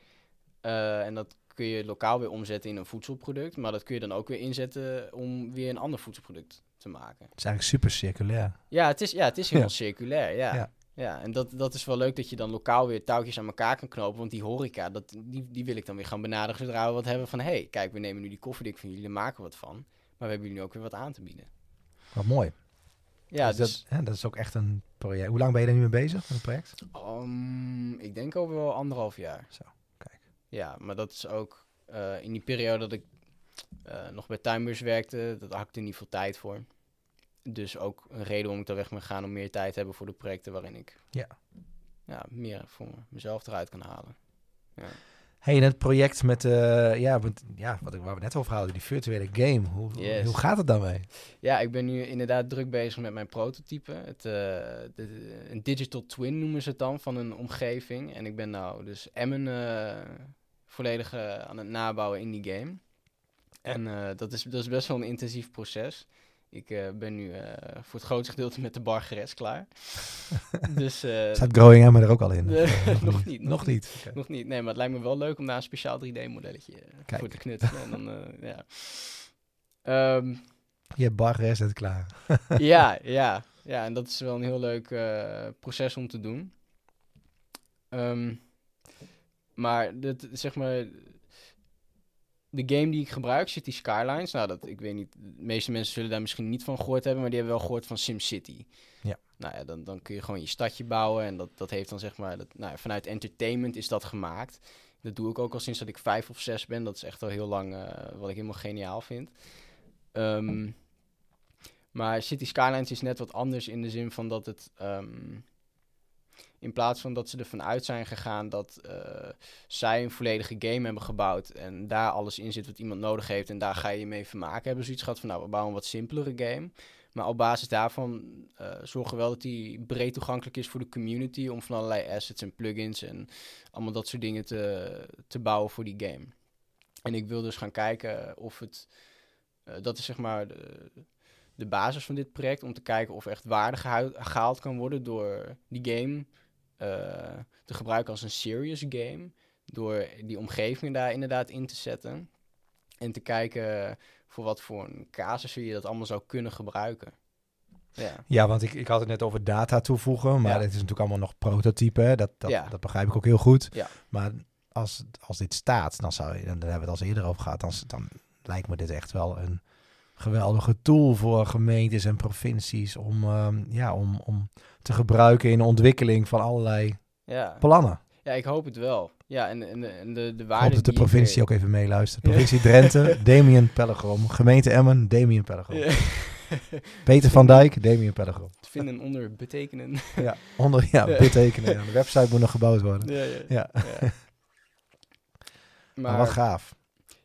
En dat kun je lokaal weer omzetten in een voedselproduct. Maar dat kun je dan ook weer inzetten om weer een ander voedselproduct te maken. het is eigenlijk super circulair. Ja, het is, ja, het is heel Ja. circulair, ja. Ja. Ja. en dat, dat is wel leuk dat je dan lokaal weer touwtjes aan elkaar kan knopen. Want die horeca, dat, die, die wil ik dan weer gaan benaderen zodra we wat hebben van... hé, hey, kijk, we nemen nu die koffiedik van jullie, daar maken wat van. Maar we hebben jullie nu ook weer wat aan te bieden. Wat mooi. Ja, dus, dus, dat, hè, dat is ook echt een project. Hoe lang ben je er nu mee bezig met het project? Um, ik denk over wel anderhalf jaar. Zo, kijk. Ja, maar dat is ook eh, in die periode dat ik eh, nog bij Timebus werkte, dat had ik er niet veel tijd voor. Dus ook een reden waarom ik daar weg ben gegaan om meer tijd te hebben voor de projecten waarin ik Ja. Ja, meer voor mezelf eruit kan halen. Hey, en het project met, eh, ja, want, ja, wat ik, waar we net over hadden, die virtuele game. Hoe, Yes. hoe gaat het daarmee? Ja, ik ben nu inderdaad druk bezig met mijn prototype. Het, eh, de- een digital twin noemen ze het dan, van een omgeving. En ik ben nou dus Emmen eh, volledig aan het nabouwen in die game. En dat, is, dat is best wel een intensief proces. Ik eh, ben nu eh, voor het grootste gedeelte met de bar gerest klaar. dus eh, Staat Growing Emma er ook al in? nog niet. Nog niet. Nog niet, nee, maar het lijkt me wel leuk om daar een speciaal 3D-modelletje Kijk. voor te knutselen. en dan, ja. Ehm, Je hebt bar is het klaar. ja, ja, ja, en dat is wel een heel leuk proces om te doen. Ehm, maar dat, zeg maar, de game die ik gebruik, City Skylines, nou dat, ik weet niet, de meeste mensen zullen daar misschien niet van gehoord hebben, maar die hebben wel gehoord van SimCity. Ja. Nou ja, dan, dan kun je gewoon je stadje bouwen en dat, dat heeft dan zeg maar, dat, nou, ja, vanuit entertainment is dat gemaakt. Dat doe ik ook al sinds dat ik vijf of zes ben. Dat is echt al heel lang eh, wat ik helemaal geniaal vind. Ehm, maar City Skylines is net wat anders in de zin van dat het... ehm, in plaats van dat ze ervan uit zijn gegaan dat eh, zij een volledige game hebben gebouwd en daar alles in zit wat iemand nodig heeft en daar ga je je mee vermaken, hebben ze zoiets gehad van nou, we bouwen een wat simpelere game. Maar op basis daarvan eh, zorgen we wel dat die breed toegankelijk is voor de community om van allerlei assets en plugins en allemaal dat soort dingen te, te bouwen voor die game. En ik wil dus gaan kijken of het, eh, dat is zeg maar de, de basis van dit project, om te kijken of echt waarde gehaald kan worden door die game te gebruiken als een serious game. Door die omgeving daar inderdaad in te zetten. En te kijken voor wat voor een casussen je dat allemaal zou kunnen gebruiken. Ja, Ja, want ik, ik had het net over data toevoegen, maar Ja. dit is natuurlijk allemaal nog prototype. hè. Dat, dat, Ja. dat begrijp ik ook heel goed. Ja. Maar als, als dit staat, dan zou je, en daar hebben we het al eerder over gehad, dan, dan lijkt me dit echt wel een geweldige tool voor gemeentes en provincies om, ehm, ja, om, om te gebruiken in de ontwikkeling van allerlei ja. plannen. ja ik hoop het wel. Ja, en, en, de- en de, de Ik waarde hoop dat de ik, provincie ook even meeluistert. Provincie Drenthe, Damien Pellegrom. Gemeente Emmen, Damien Pellegrom. Ja. Peter van Dijk, Damien Pellegrom. te vinden onder betekenen. Ja, onder, ja, Ja. betekenen. Ja. De website moet nog gebouwd worden. ja, ja. Ja, ja. maar wat gaaf.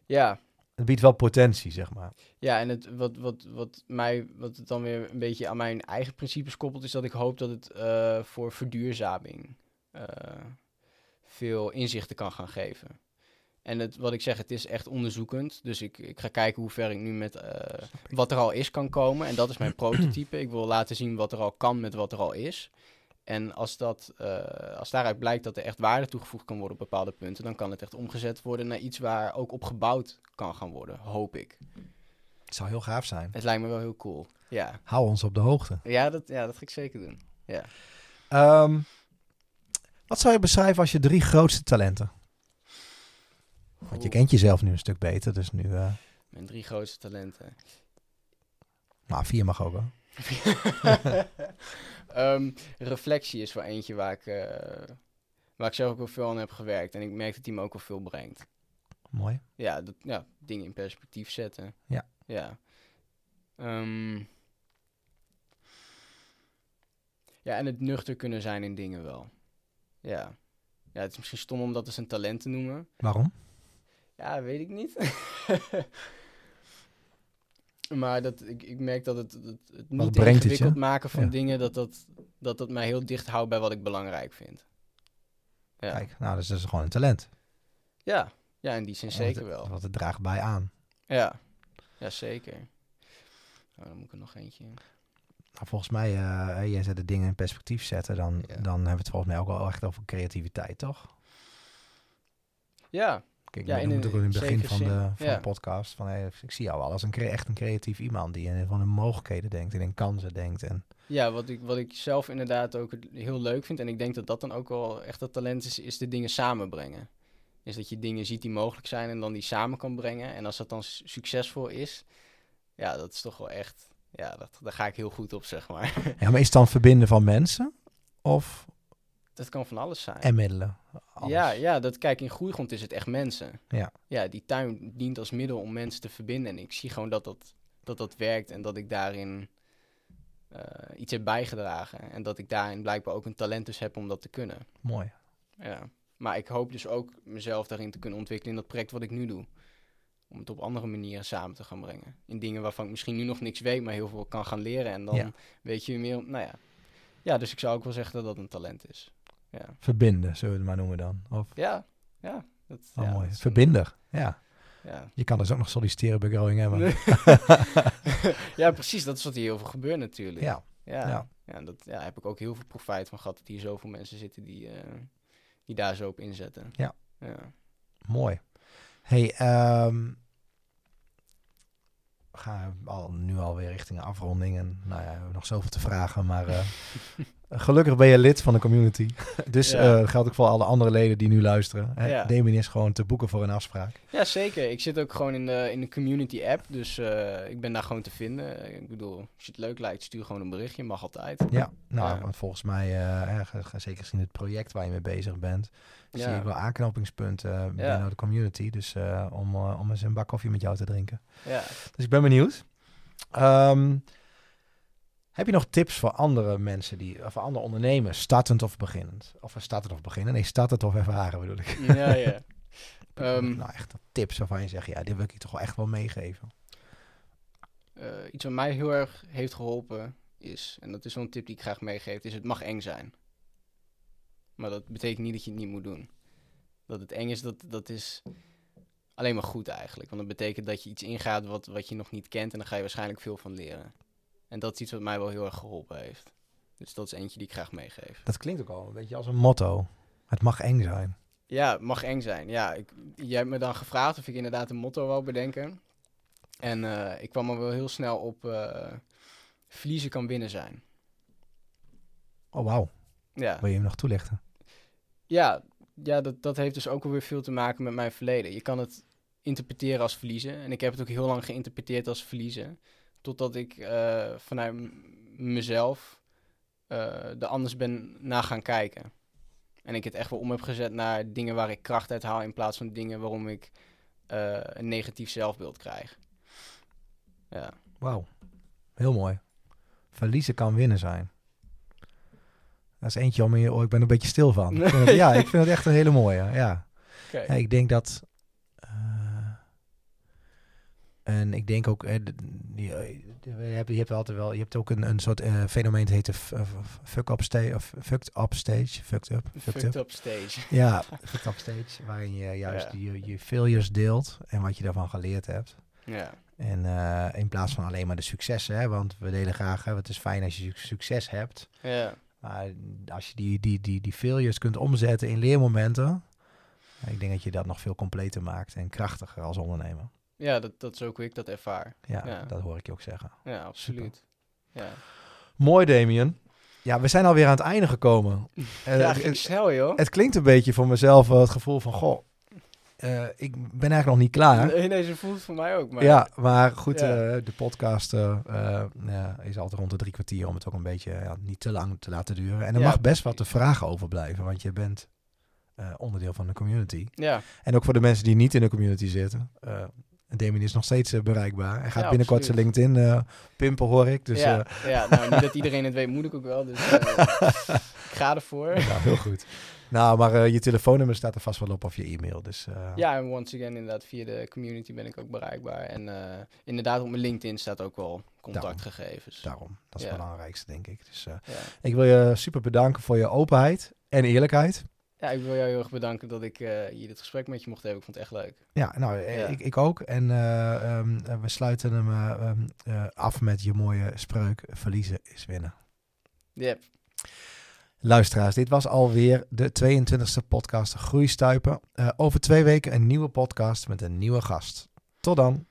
Ja, het biedt wel potentie, zeg maar. Ja, en het, wat, wat, wat, mij, wat het dan weer een beetje aan mijn eigen principes koppelt, is dat ik hoop dat het eh, voor verduurzaming eh, veel inzichten kan gaan geven. En het, wat ik zeg, het is echt onderzoekend. Dus ik, ik ga kijken hoe ver ik nu met eh, wat er al is kan komen. En dat is mijn prototype. Ik wil laten zien wat er al kan met wat er al is. En als, dat, eh, als daaruit blijkt dat er echt waarde toegevoegd kan worden op bepaalde punten, dan kan het echt omgezet worden naar iets waar ook op gebouwd kan gaan worden, hoop ik. Het zou heel gaaf zijn. Het lijkt me wel heel cool. Ja, Hou ons op de hoogte. ja, dat, ja dat ga ik zeker doen. Ja. Ehm, wat zou je beschrijven als je drie grootste talenten? Want je kent jezelf nu een stuk beter, dus nu... eh Mijn drie grootste talenten. maar vier mag ook wel. Ehm, reflectie is wel eentje waar ik, eh, waar ik zelf ook wel veel aan heb gewerkt. En ik merk dat die me ook wel veel brengt. Mooi. Ja, dat, ja dingen in perspectief zetten. Ja. Ja. Ehm, ja, en het nuchter kunnen zijn in dingen wel. Ja. Ja, het is misschien stom om dat als een talent te noemen. Waarom? Ja, weet ik niet. maar dat, ik, ik merk dat het, het, het niet het ingewikkeld maken van Ja. dingen, dat dat, dat dat mij heel dicht houdt bij wat ik belangrijk vind. Ja, Kijk, nou, dus dat is gewoon een talent. ja. ja in die zin zeker wel. Want het draagt bij aan. Ja, ja zeker. Oh, dan moet ik er nog eentje. Nou, volgens mij, eh jij zet de dingen in perspectief zetten, dan, dan hebben we het volgens mij ook wel echt over creativiteit, toch? Ja, Kijk, Ja, ja, in in, het begin van, de, zin, van ja. de podcast. Van, hey, ik zie jou wel als een echt een creatief iemand die in, van de mogelijkheden denkt en in kansen denkt. En, ja wat, ik, wat ik zelf inderdaad ook het heel leuk vind, en ik denk dat dat dan ook wel echt dat talent is, is de dingen samenbrengen. Is dat je dingen ziet die mogelijk zijn en dan die samen kan brengen. En als dat dan su- succesvol is, ja, dat is toch wel echt, ja, dat, daar ga ik heel goed op, zeg maar. ja, maar is het dan verbinden van mensen of dat kan van alles zijn. en middelen? Alles. Ja, ja, dat kijk, in groeigrond is het echt mensen. Ja. Ja, die tuin dient als middel om mensen te verbinden. En ik zie gewoon dat dat, dat, dat werkt en dat ik daarin eh, iets heb bijgedragen. En dat ik daarin blijkbaar ook een talent dus heb om dat te kunnen. Mooi. Ja. Maar ik hoop dus ook mezelf daarin te kunnen ontwikkelen in dat project wat ik nu doe. Om het op andere manieren samen te gaan brengen. In dingen waarvan ik misschien nu nog niks weet, maar heel veel kan gaan leren. En dan Ja. weet je meer, nou ja. Ja, dus ik zou ook wel zeggen dat dat een talent is. Ja, Verbinden, zullen we het maar noemen dan. Of, ja, ja. Dat, oh, ja, mooi. dat is een- Verbinder, ja. Ja. Je kan dus ook nog solliciteren bij Growing Emma. ja, precies. Dat is wat hier heel veel gebeurt natuurlijk. Ja, ja. ja. dat ja, heb ik ook heel veel profijt van gehad. Dat hier zoveel mensen zitten die, eh, die daar zo op inzetten. Ja. ja. mooi. Hey, ehm, we gaan al, nu alweer richting een afronding. En nou ja, we hebben nog zoveel te vragen. Maar eh, gelukkig ben je lid van de community. dus Ja. eh, geldt ook voor alle andere leden die nu luisteren. Hè? Ja. Damien is gewoon te boeken voor een afspraak. Ja, zeker. Ik zit ook gewoon in de, in de community app. Dus eh, ik ben daar gewoon te vinden. Ik bedoel, als je het leuk lijkt, stuur gewoon een berichtje. Mag altijd. Ja, nou, Ja. want volgens mij, eh, zeker gezien het project waar je mee bezig bent, zie ik wel aanknopingspunten binnen de community. Dus om, om eens een bak koffie met jou te drinken. Ja. Dus ik ben benieuwd. Ehm, heb je nog tips voor andere mensen, die, of voor andere ondernemers, startend of beginnend? Of startend of beginnen? Nee, startend of ervaren bedoel ik. Ja, ja. Ehm, nou, echt tips waarvan je zegt, ja, dit wil ik je toch wel echt wel meegeven. eh, iets wat mij heel erg heeft geholpen is, en dat is een tip die ik graag meegeef, is het mag eng zijn. Maar dat betekent niet dat je het niet moet doen. Dat het eng is, dat, dat is alleen maar goed eigenlijk. Want dat betekent dat je iets ingaat wat, wat je nog niet kent en daar ga je waarschijnlijk veel van leren. En dat is iets wat mij wel heel erg geholpen heeft. Dus dat is eentje die ik graag meegeef. Dat klinkt ook al een beetje als een motto. Het mag eng zijn. Ja, het mag eng zijn. Ja, ik, jij hebt me dan gevraagd of ik inderdaad een motto wou bedenken. En eh, ik kwam er wel heel snel op eh, verliezen kan winnen zijn. Oh, wauw. Ja, Wil je hem nog toelichten? ja, ja dat, dat heeft dus ook alweer veel te maken met mijn verleden. Je kan het interpreteren als verliezen. En ik heb het ook heel lang geïnterpreteerd als verliezen. Totdat ik eh, vanuit mezelf eh er anders ben naar gaan kijken. En ik het echt wel om heb gezet naar dingen waar ik kracht uit haal... in plaats van dingen waarom ik eh, een negatief zelfbeeld krijg. Ja, Wauw. Heel mooi. Verliezen kan winnen zijn. Dat is eentje om je... Oh, ik ben er een beetje stil van. Ik vind het- ja, ik vind het echt een hele mooie. Ja. oké. Ja, ik denk dat. Eh, En ik denk ook, eh, eh, je hebt, altijd wel, je hebt ook een, een soort eh, fenomeen, het heet de f- fuck-up stage, of fucked up stage, fucked up, fucked Fucked up. up stage. Ja, fucked up stage, waarin je juist Ja. je, je failures deelt en wat je daarvan geleerd hebt. Ja. En eh, in plaats van alleen maar de successen, hè, want we delen graag, hè, het is fijn als je su- succes hebt. Ja. Maar als je die, die, die, die failures kunt omzetten in leermomenten, ik denk dat je dat nog veel completer maakt en krachtiger als ondernemer. Ja, dat, dat is ook hoe ik dat ervaar. Ja, Ja. dat hoor ik je ook zeggen. Ja, absoluut. Ja, Mooi, Damien. Ja, we zijn alweer aan het einde gekomen. Eh, ja het- snel joh. het klinkt een beetje voor mezelf wel het gevoel van, goh, eh, ik ben eigenlijk nog niet klaar. Nee, nee, ze voelt voor mij ook. Maar Ja, maar goed, Ja. eh, de podcast eh, eh, is altijd rond de drie kwartier om het ook een beetje niet te lang te laten duren. En er Ja, mag best wat te vragen overblijven, want je bent eh, onderdeel van de community. Ja, En ook voor de mensen die niet in de community zitten. Damien is nog steeds eh, bereikbaar. Hij gaat Ja, binnenkort zijn. LinkedIn eh, pimpen, hoor ik. Dus ja, eh, ja, nou niet dat iedereen het weet, moet ik ook wel. Dus eh, ik ga ervoor. nou, heel goed. Nou, maar je telefoonnummer staat er vast wel op of je e-mail. Dus Ja, en once again, inderdaad, via de community ben ik ook bereikbaar. En inderdaad, op mijn LinkedIn staat ook wel contactgegevens. daarom. Dat is Ja. het belangrijkste, denk ik. Dus Ja. ik wil je super bedanken voor je openheid en eerlijkheid. Ja, ik wil jou heel erg bedanken dat ik eh, hier dit gesprek met je mocht hebben. Ik vond het echt leuk. Ja, nou, eh, Ja. Ik, ik ook. En eh, ehm, eh, we sluiten hem eh, ehm, eh, af met je mooie spreuk. Verliezen is winnen. Yep. Luisteraars, dit was alweer de 22e podcast Groeistuipen. Over twee weken een nieuwe podcast met een nieuwe gast. Tot dan.